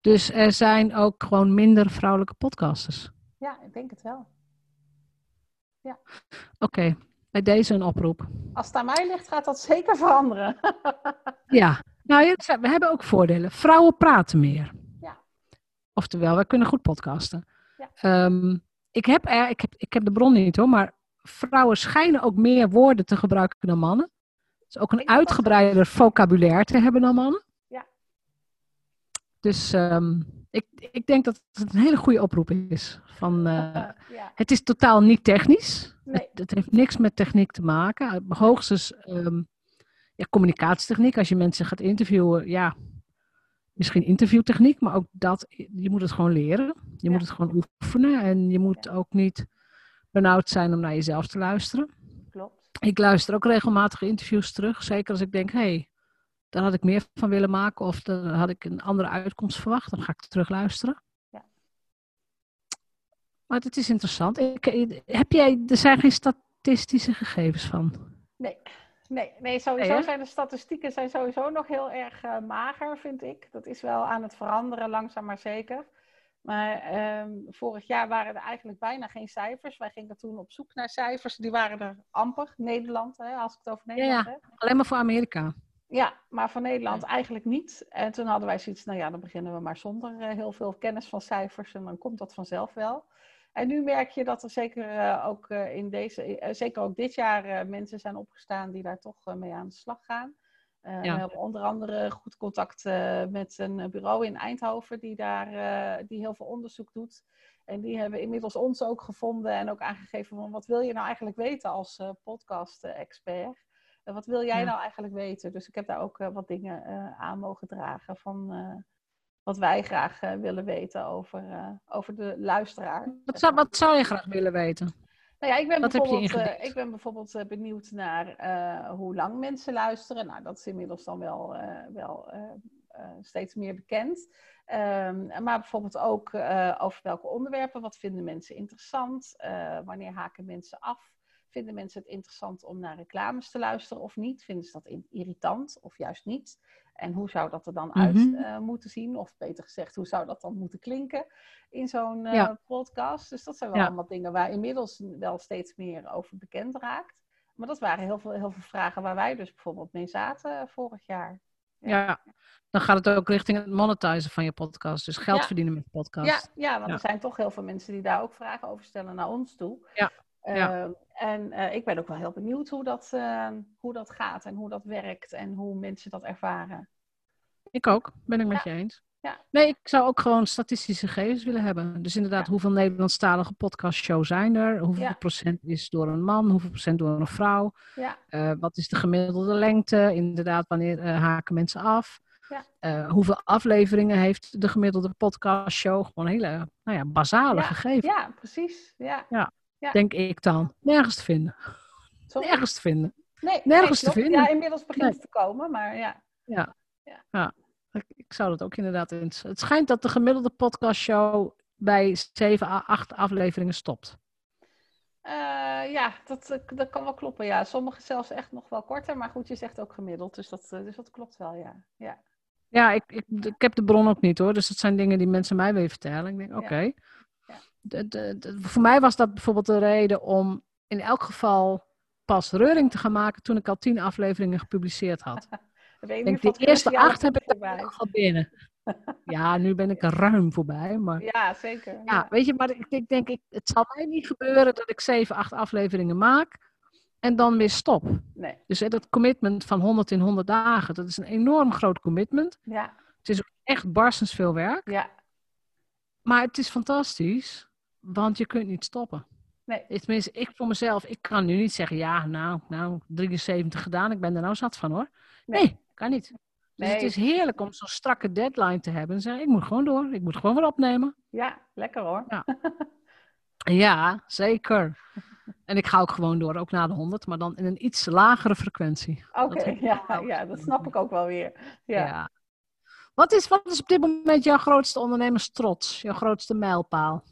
Dus er zijn ook gewoon minder vrouwelijke podcasters? Ja, ik denk het wel. Ja. Oké, okay. bij deze een oproep. Als het aan mij ligt, gaat dat zeker veranderen. ja, Nou, we hebben ook voordelen. Vrouwen praten meer. Ja. Oftewel, wij kunnen goed podcasten. Ja. Ehm, ik, heb er, ik, heb, ik heb de bron niet hoor, maar vrouwen schijnen ook meer woorden te gebruiken dan mannen. Dus ook een uitgebreider vocabulaire te hebben dan mannen. Ja. Dus ehm, ik, ik denk dat het een hele goede oproep is. Van, eh, ja. het is totaal niet technisch. Nee. Het, het heeft niks met techniek te maken. Hoogstens ehm, ja, communicatietechniek. Als je mensen gaat interviewen, ja, misschien interviewtechniek, maar ook dat, je moet het gewoon leren. Je Ja. moet het gewoon oefenen en je moet ook niet benauwd zijn om naar jezelf te luisteren. Klopt. Ik luister ook regelmatig interviews terug. Zeker als ik denk, hé, hey, daar had ik meer van willen maken of daar had ik een andere uitkomst verwacht. Dan ga ik terug luisteren. Ja. Maar het is interessant. Ik, heb jij, er zijn geen statistische gegevens van. Nee, nee, nee sowieso Nee, zijn de statistieken zijn sowieso nog heel erg eh, mager, vind ik. Dat is wel aan het veranderen, langzaam maar zeker. Maar ehm, vorig jaar waren er eigenlijk bijna geen cijfers. Wij gingen toen op zoek naar cijfers. Die waren er amper. Nederland, hè, als ik het over Nederland ja. heb. Alleen maar voor Amerika. Ja, maar voor Nederland eigenlijk niet. En toen hadden wij zoiets, nou ja, dan beginnen we maar zonder eh, heel veel kennis van cijfers en dan komt dat vanzelf wel. En nu merk je dat er zeker eh, ook eh, in deze, zeker ook dit jaar, mensen zijn opgestaan die daar toch mee aan de slag gaan. Eh, Ja. We hebben onder andere goed contact eh, met een bureau in Eindhoven die daar eh, die heel veel onderzoek doet. En die hebben inmiddels ons ook gevonden en ook aangegeven van wat wil je nou eigenlijk weten als eh, podcast-expert? Wat wil jij Ja. nou eigenlijk weten? Dus ik heb daar ook eh, wat dingen eh, aan mogen dragen van eh, wat wij graag eh, willen weten over, eh, over de luisteraar. Wat zou, wat zou je graag willen weten? Nou ja, ik ben wat bijvoorbeeld, eh, ik ben bijvoorbeeld eh, benieuwd naar eh, hoe lang mensen luisteren. Nou, dat is inmiddels dan wel, wel steeds meer bekend. Ehm, maar bijvoorbeeld ook over welke onderwerpen. Wat vinden mensen interessant? Wanneer haken mensen af? Vinden mensen het interessant om naar reclames te luisteren of niet? Vinden ze dat irritant of juist niet? En hoe zou dat er dan uit Mhm. eh, moeten zien? Of beter gezegd, hoe zou dat dan moeten klinken in zo'n eh, Ja. podcast? Dus dat zijn wel Ja. allemaal dingen waar inmiddels wel steeds meer over bekend raakt. Maar dat waren heel veel, heel veel vragen waar wij dus bijvoorbeeld mee zaten eh, vorig jaar. Ja. Ja. Dan gaat het ook richting het monetizen van je podcast. Dus geld verdienen met podcast. ja, want Ja. er zijn toch heel veel mensen die daar ook vragen over stellen naar ons toe. Ja, ja. Ehm, en eh, ik ben ook wel heel benieuwd hoe dat, eh, hoe dat gaat en hoe dat werkt en hoe mensen dat ervaren. Ik ook, ben ik met Ja. je eens. Ja. Nee, ik zou ook gewoon statistische gegevens willen hebben. Dus inderdaad, hoeveel Nederlandstalige podcastshows zijn er? Hoeveel procent is door een man? Hoeveel procent door een vrouw? Ja, Eh, wat is de gemiddelde lengte? Inderdaad, wanneer eh, haken mensen af? Ja. Hoeveel afleveringen heeft de gemiddelde podcastshow? Gewoon hele nou ja, basale gegevens, ja precies. Ja. Ja. denk ik dan. Nergens te vinden. Sorry? Nergens te vinden. Nee, nergens nee, te vinden. Ja, inmiddels begint Nee. het te komen, maar ja. Ik, ik zou dat ook inderdaad... eens- Het schijnt dat de gemiddelde podcastshow bij 7 à 8 afleveringen stopt. Eh, ja, dat, eh, dat kan wel kloppen, ja. Sommige zelfs echt nog wel korter, maar goed, je zegt ook gemiddeld, dus dat, eh, dus dat klopt wel, ja. ja. Ja, ik, ik, ik heb de bron ook niet hoor. Dus dat zijn dingen die mensen mij weer vertellen. Ik denk, Ja. oké. Ja. De- de- de- Voor mij was dat bijvoorbeeld de reden om in elk geval pas reuring te gaan maken toen ik al tien afleveringen gepubliceerd had. Ik denk, de eerste acht heb ik geval binnen. Ja, nu ben ik er ruim voorbij. Maar Ja, zeker. ja, Ja. weet je, maar ik, ik denk, ik, het zal mij niet gebeuren dat ik zeven, acht afleveringen maak en dan weer stop. Nee, Dus hè, dat commitment van 100 in 100 dagen, dat is een enorm groot commitment. ja, Het is ook echt barstens veel werk. ja. Maar het is fantastisch, want je kunt niet stoppen. Nee, Tenminste, ik voor mezelf, ik kan nu niet zeggen, ja, nou, nou, 73 gedaan, ik ben er nou zat van hoor. Nee. Nee, kan niet. Dus het is heerlijk om zo'n strakke deadline te hebben en zeggen, ik moet gewoon door, ik moet gewoon weer opnemen. ja, lekker hoor. Ja, zeker. En ik ga ook gewoon door, ook na de 100, maar dan in een iets lagere frequentie. Oké, ja, ja, dat snap ik ook wel weer. Ja. Ja. Wat, is, wat is op dit moment jouw grootste ondernemerstrots, jouw grootste mijlpaal?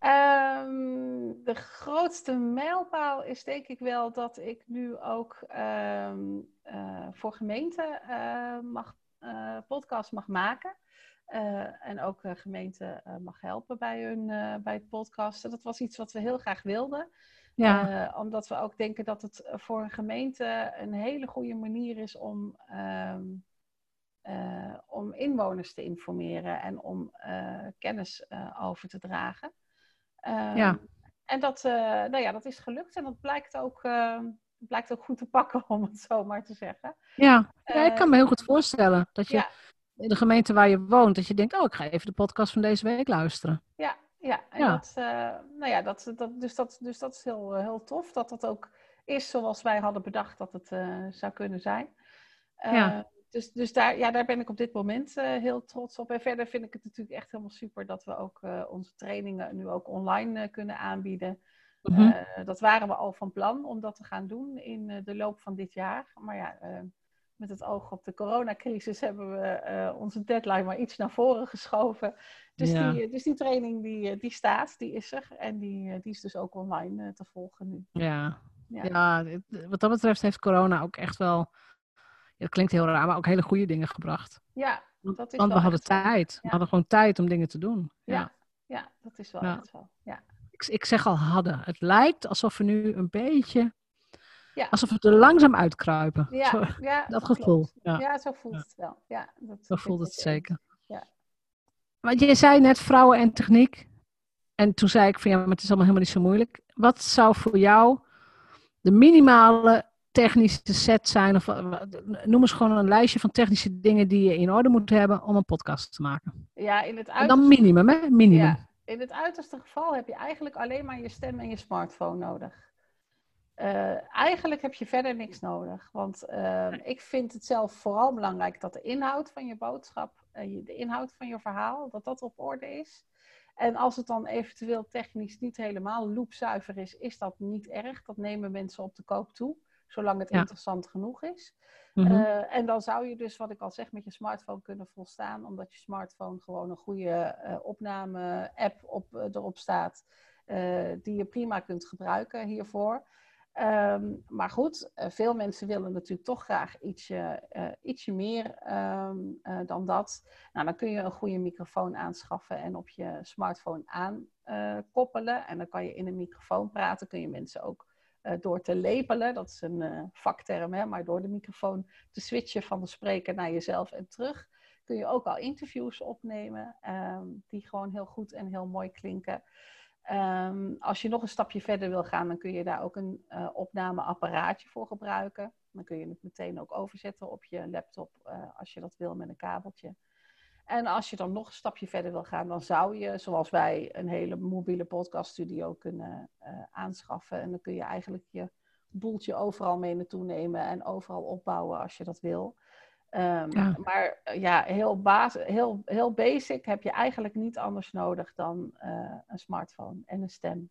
Ehm, de grootste mijlpaal is denk ik wel dat ik nu ook ehm, eh, voor gemeenten eh, mag, eh, podcast mag maken. En ook gemeenten mag helpen bij, hun, bij het podcasten. Dat was iets wat we heel graag wilden. Ja. Omdat we ook denken dat het voor een gemeente een hele goede manier is om, um, om inwoners te informeren en om kennis over te dragen. Ehm, ja. En dat, nou ja, dat is gelukt en dat blijkt ook, blijkt ook goed te pakken, om het zo maar te zeggen. Ja, ja ik kan me heel goed voorstellen dat je in de gemeente waar je woont, dat je denkt, oh, ik ga even de podcast van deze week luisteren. Ja, ja. En ja. Dat, nou ja, dat, dat, dus, dat, dus dat is heel, heel tof dat dat ook is zoals wij hadden bedacht dat het zou kunnen zijn. Ja. Dus, dus daar, ja, daar ben ik op dit moment uh, heel trots op. En verder vind ik het natuurlijk echt helemaal super dat we ook onze trainingen nu ook online kunnen aanbieden. Mm -hmm. dat waren we al van plan om dat te gaan doen in de loop van dit jaar. Maar ja, met het oog op de coronacrisis hebben we onze deadline maar iets naar voren geschoven. Dus, ja. die, dus die training die, die staat, die is er. En die, die is dus ook online te volgen nu. Ja, ja. ja, wat dat betreft heeft corona ook echt wel, het klinkt heel raar, maar ook hele goede dingen gebracht. Ja, dat is Want we hadden tijd. We hadden gewoon tijd om dingen te doen. Ja, ja, ja dat is wel echt zo. Ja. Ik, ik zeg al hadden. Het lijkt alsof we nu een beetje, ja. alsof we er langzaam uitkruipen. Ja, zo, ja dat, dat gevoel. Ja. ja. zo voelt het wel. Ja, dat zo voelt het zeker. Ja. Want je zei net vrouwen en techniek. En toen zei ik van ja, maar het is allemaal helemaal niet zo moeilijk. Wat zou voor jou de minimale technische set zijn? Of noem eens gewoon een lijstje van technische dingen die je in orde moet hebben om een podcast te maken. Ja, in het uiterste... En dan minimum, hè? Minimum. Ja, in het uiterste geval heb je eigenlijk alleen maar je stem en je smartphone nodig. Uh, eigenlijk heb je verder niks nodig. Want uh, ik vind het zelf vooral belangrijk dat de inhoud van je boodschap, uh, de inhoud van je verhaal, dat dat op orde is. En als het dan eventueel technisch niet helemaal loopzuiver is, is dat niet erg. Dat nemen mensen op de koop toe, zolang het interessant genoeg is. Mm en dan zou je dus, wat ik al zeg, met je smartphone kunnen volstaan, omdat je smartphone gewoon een goede uh, opname-app op, uh, erop staat, die je prima kunt gebruiken hiervoor. Um, maar goed, veel mensen willen natuurlijk toch graag ietsje, ietsje meer um, uh, dan dat. Nou, dan kun je een goede microfoon aanschaffen en op je smartphone aankoppelen. en dan kan je in een microfoon praten. Kun je mensen ook door te lepelen, dat is een vakterm, hè, maar door de microfoon te switchen van de spreker naar jezelf en terug. Kun je ook al interviews opnemen um, die gewoon heel goed en heel mooi klinken. Um, als je nog een stapje verder wil gaan, dan kun je daar ook een uh, opnameapparaatje voor gebruiken. Dan kun je het meteen ook overzetten op je laptop als je dat wil met een kabeltje. En als je dan nog een stapje verder wil gaan, dan zou je, zoals wij, een hele mobiele podcaststudio kunnen uh, aanschaffen. En dan kun je eigenlijk je boeltje overal mee naartoe nemen en overal opbouwen als je dat wil. Um, ja. Maar eh, ja, heel, basis, heel, heel basic heb je eigenlijk niet anders nodig dan uh, een smartphone en een stem.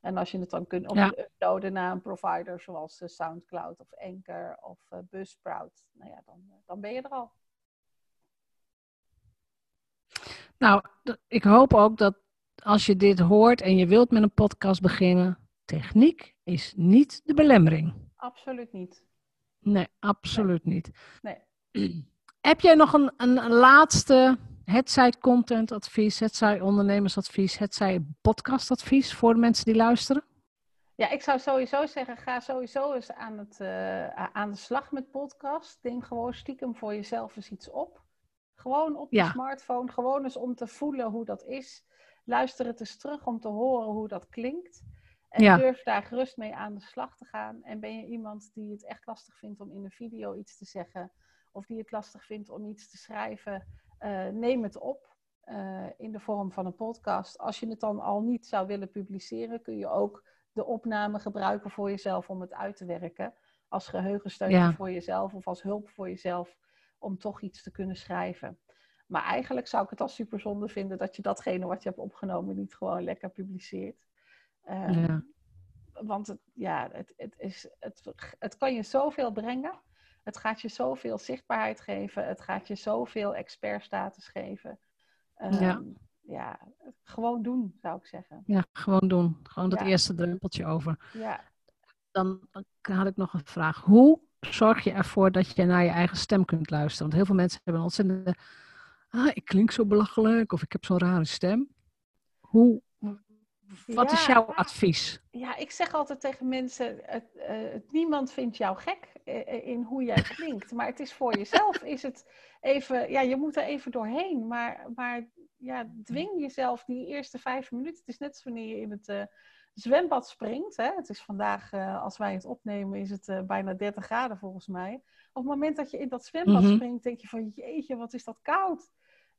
En als je het dan kunt ja. uploaden naar een provider zoals uh, Soundcloud of Anchor of uh, Buzzsprout, nou ja, dan, dan ben je er al. Nou, ik hoop ook dat als je dit hoort en je wilt met een podcast beginnen, techniek is niet de belemmering. Absoluut niet. Nee, absoluut nee. niet. Nee. Heb jij nog een, een, laatste, het zij contentadvies, het zij ondernemersadvies, het zij podcastadvies voor de mensen die luisteren? Ja, ik zou sowieso zeggen, ga sowieso eens aan, het, uh, aan de slag met podcast. Denk gewoon stiekem voor jezelf eens iets op. Gewoon op je ja. smartphone, gewoon eens om te voelen hoe dat is. Luister het eens terug om te horen hoe dat klinkt. En ja. durf daar gerust mee aan de slag te gaan. En ben je iemand die het echt lastig vindt om in een video iets te zeggen of die het lastig vindt om iets te schrijven, uh, neem het op uh, in de vorm van een podcast. Als je het dan al niet zou willen publiceren, kun je ook de opname gebruiken voor jezelf om het uit te werken. Als geheugensteuntje ja. voor jezelf of als hulp voor jezelf om toch iets te kunnen schrijven. Maar eigenlijk zou ik het als superzonde vinden dat je datgene wat je hebt opgenomen niet gewoon lekker publiceert. Uh, ja. Want het, ja, het, het, is, het, het kan je zoveel brengen. Het gaat je zoveel zichtbaarheid geven. Het gaat je zoveel expertstatus geven. Um, ja. ja, gewoon doen, zou ik zeggen. Ja, gewoon doen. Gewoon dat ja. eerste drempeltje over. Ja. Dan had ik nog een vraag. Hoe zorg je ervoor dat je naar je eigen stem kunt luisteren? Want heel veel mensen hebben een ontzettende... Ah, ik klink zo belachelijk of ik heb zo'n rare stem. Hoe, wat ja, is jouw advies? Ja, ik zeg altijd tegen mensen: het, uh, niemand vindt jou gek. in hoe jij klinkt. Maar het is voor jezelf, is het even, ja, je moet er even doorheen. Maar, maar ja, dwing jezelf die eerste vijf minuten. Het is net als wanneer je in het uh, zwembad springt. Hè? Het is vandaag, uh, als wij het opnemen, is het uh, bijna 30 graden volgens mij. Op het moment dat je in dat zwembad mm -hmm. springt, denk je van jeetje, wat is dat koud.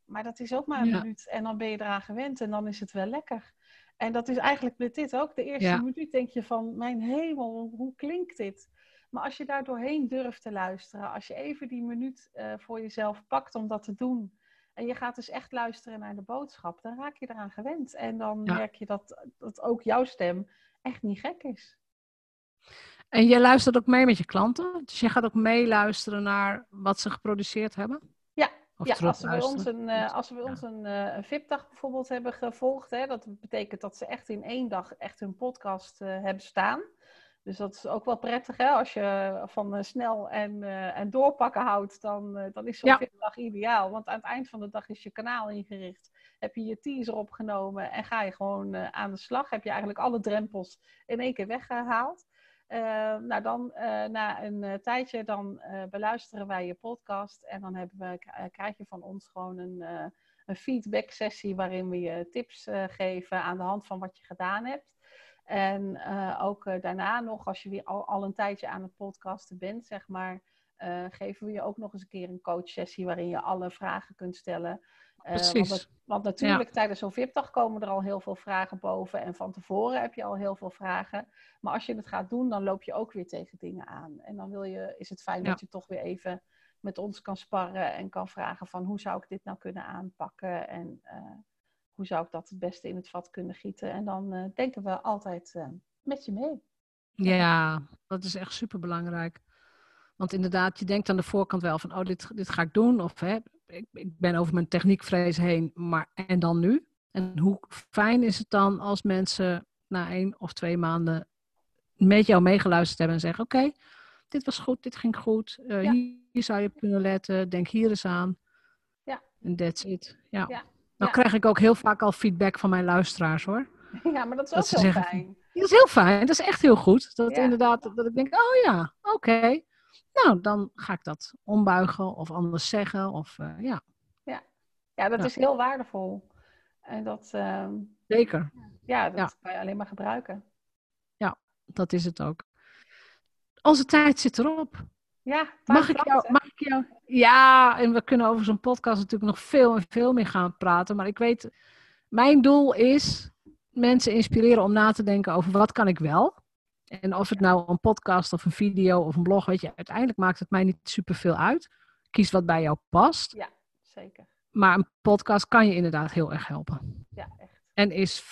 Maar dat is ook maar een ja. minuut en dan ben je eraan gewend en dan is het wel lekker. En dat is eigenlijk met dit ook. De eerste ja. minuut denk je van, mijn hemel, hoe klinkt dit? Maar als je daar doorheen durft te luisteren, als je even die minuut uh, voor jezelf pakt om dat te doen, en je gaat dus echt luisteren naar de boodschap, dan raak je eraan gewend. En dan ja. merk je dat, dat ook jouw stem echt niet gek is. En je luistert ook mee met je klanten? Dus je gaat ook meeluisteren naar wat ze geproduceerd hebben? Ja, ja, als ze bij ons een, uh, als ze bij ons een, uh, een VIP-dag bijvoorbeeld hebben gevolgd, hè, dat betekent dat ze echt in één dag echt hun podcast uh, hebben staan. Dus dat is ook wel prettig, hè? Als je van snel en, en doorpakken houdt, dan, dan is zo'n ja. VIP-dag ideaal. Want aan het eind van de dag is je kanaal ingericht. Heb je je teaser opgenomen en ga je gewoon aan de slag. Heb je eigenlijk alle drempels in één keer weggehaald. Nou, dan na een tijdje dan beluisteren wij je podcast en dan hebben we, krijg je van ons gewoon een, een feedback sessie waarin we je tips geven aan de hand van wat je gedaan hebt. En ook daarna nog, als je weer al, al, een tijdje aan het podcasten bent, zeg maar, geven we je ook nog eens een keer een coach sessie waarin je alle vragen kunt stellen. Precies. Want, het, want, natuurlijk, ja. tijdens zo'n VIP-dag komen er al heel veel vragen boven. En van tevoren heb je al heel veel vragen. Maar als je het gaat doen, dan loop je ook weer tegen dingen aan. En dan wil je, is het fijn ja. dat je toch weer even met ons kan sparren. En kan vragen van hoe zou ik dit nou kunnen aanpakken? En hoe zou ik dat het beste in het vat kunnen gieten? En dan uh, denken we altijd met je mee. Ja, dat is echt super belangrijk. Want inderdaad, je denkt aan de voorkant wel van, oh, dit, dit ga ik doen. Of hè, ik, ik ben over mijn techniekvrees heen, maar en dan nu? En hoe fijn is het dan als mensen na één of twee maanden met jou meegeluisterd hebben en zeggen: Oké, dit was goed, dit ging goed. Uh, ja. hier, hier, zou je op kunnen letten, denk hier eens aan. Ja. En that's it. Ja. ja. Nou krijg ik ook heel vaak al feedback van mijn luisteraars hoor. Ja, maar dat is ook heel zeggen, fijn. Dat is heel fijn, dat is echt heel goed. Dat inderdaad, dat ik denk: Oh ja, oké. Okay. Nou, dan ga ik dat ombuigen of anders zeggen. Of, uh, ja. Ja. ja, dat ja. is heel waardevol. En dat, uh, Zeker. Ja, dat kan je alleen maar gebruiken. Ja, dat is het ook. Onze tijd zit erop. Ja, mag ik, jou, mag jou? Ja, en we kunnen over zo'n podcast natuurlijk nog veel en veel meer gaan praten. Maar ik weet, mijn doel is mensen inspireren om na te denken over wat kan ik wel. En of het nou een podcast of een video of een blog, weet je, uiteindelijk maakt het mij niet superveel uit. Kies wat bij jou past. Ja, zeker. Maar een podcast kan je inderdaad heel erg helpen. Ja, echt. En is,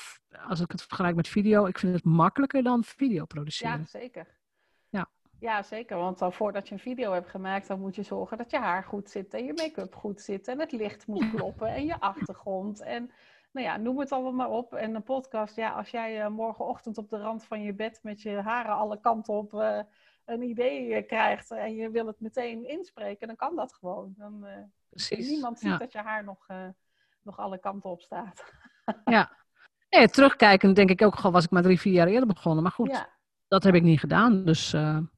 als ik het vergelijk met video, ik vind het makkelijker dan video produceren. Ja, zeker. Ja. Zeker. Want dan voordat je een video hebt gemaakt, dan moet je zorgen dat je haar goed zit en je make-up goed zit en het licht moet kloppen en je achtergrond. En nou ja, noem het allemaal maar op. En een podcast, ja, als jij uh, morgenochtend op de rand van je bed met je haren alle kanten op uh, een idee uh, krijgt en je wil het meteen inspreken, dan kan dat gewoon. Dan, Precies. Niemand ziet ja. dat je haar nog, nog alle kanten op staat. ja. Nee, terugkijken denk ik ook, al was ik maar drie, vier jaar eerder begonnen. Maar goed, ja. Dat heb ik niet gedaan. Dus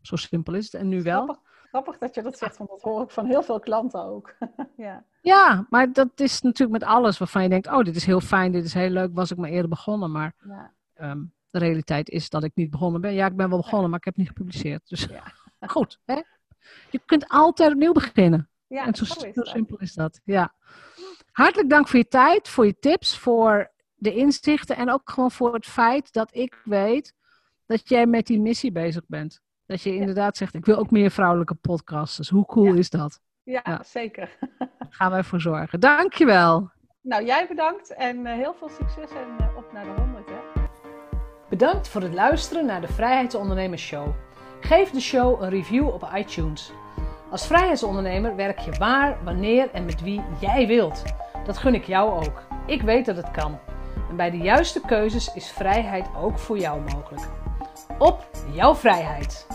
zo simpel is het. En nu wel. Grappig, grappig dat je dat zegt, want dat hoor ik van heel veel klanten ook. ja. Ja, maar dat is natuurlijk met alles waarvan je denkt: oh, dit is heel fijn, dit is heel leuk, was ik maar eerder begonnen. Maar ja. um, de realiteit is dat ik niet begonnen ben. Ja, ik ben wel begonnen, maar ik heb niet gepubliceerd. Dus ja. goed, hè? je kunt altijd opnieuw beginnen. Ja, en zo, zo, zo simpel is dat. Ja. Hartelijk dank voor je tijd, voor je tips, voor de inzichten en ook gewoon voor het feit dat ik weet dat jij met die missie bezig bent. Dat je inderdaad zegt: ik wil ook meer vrouwelijke podcasters. Hoe cool is dat? Ja, ja. zeker. gaan wij voor zorgen. Dankjewel. Nou, jij bedankt en uh, heel veel succes en uh, op naar de 100. Hè? Bedankt voor het luisteren naar de Vrijheidsondernemers Show. Geef de show een review op iTunes. Als vrijheidsondernemer werk je waar, wanneer en met wie jij wilt. Dat gun ik jou ook. Ik weet dat het kan. En bij de juiste keuzes is vrijheid ook voor jou mogelijk. Op jouw vrijheid!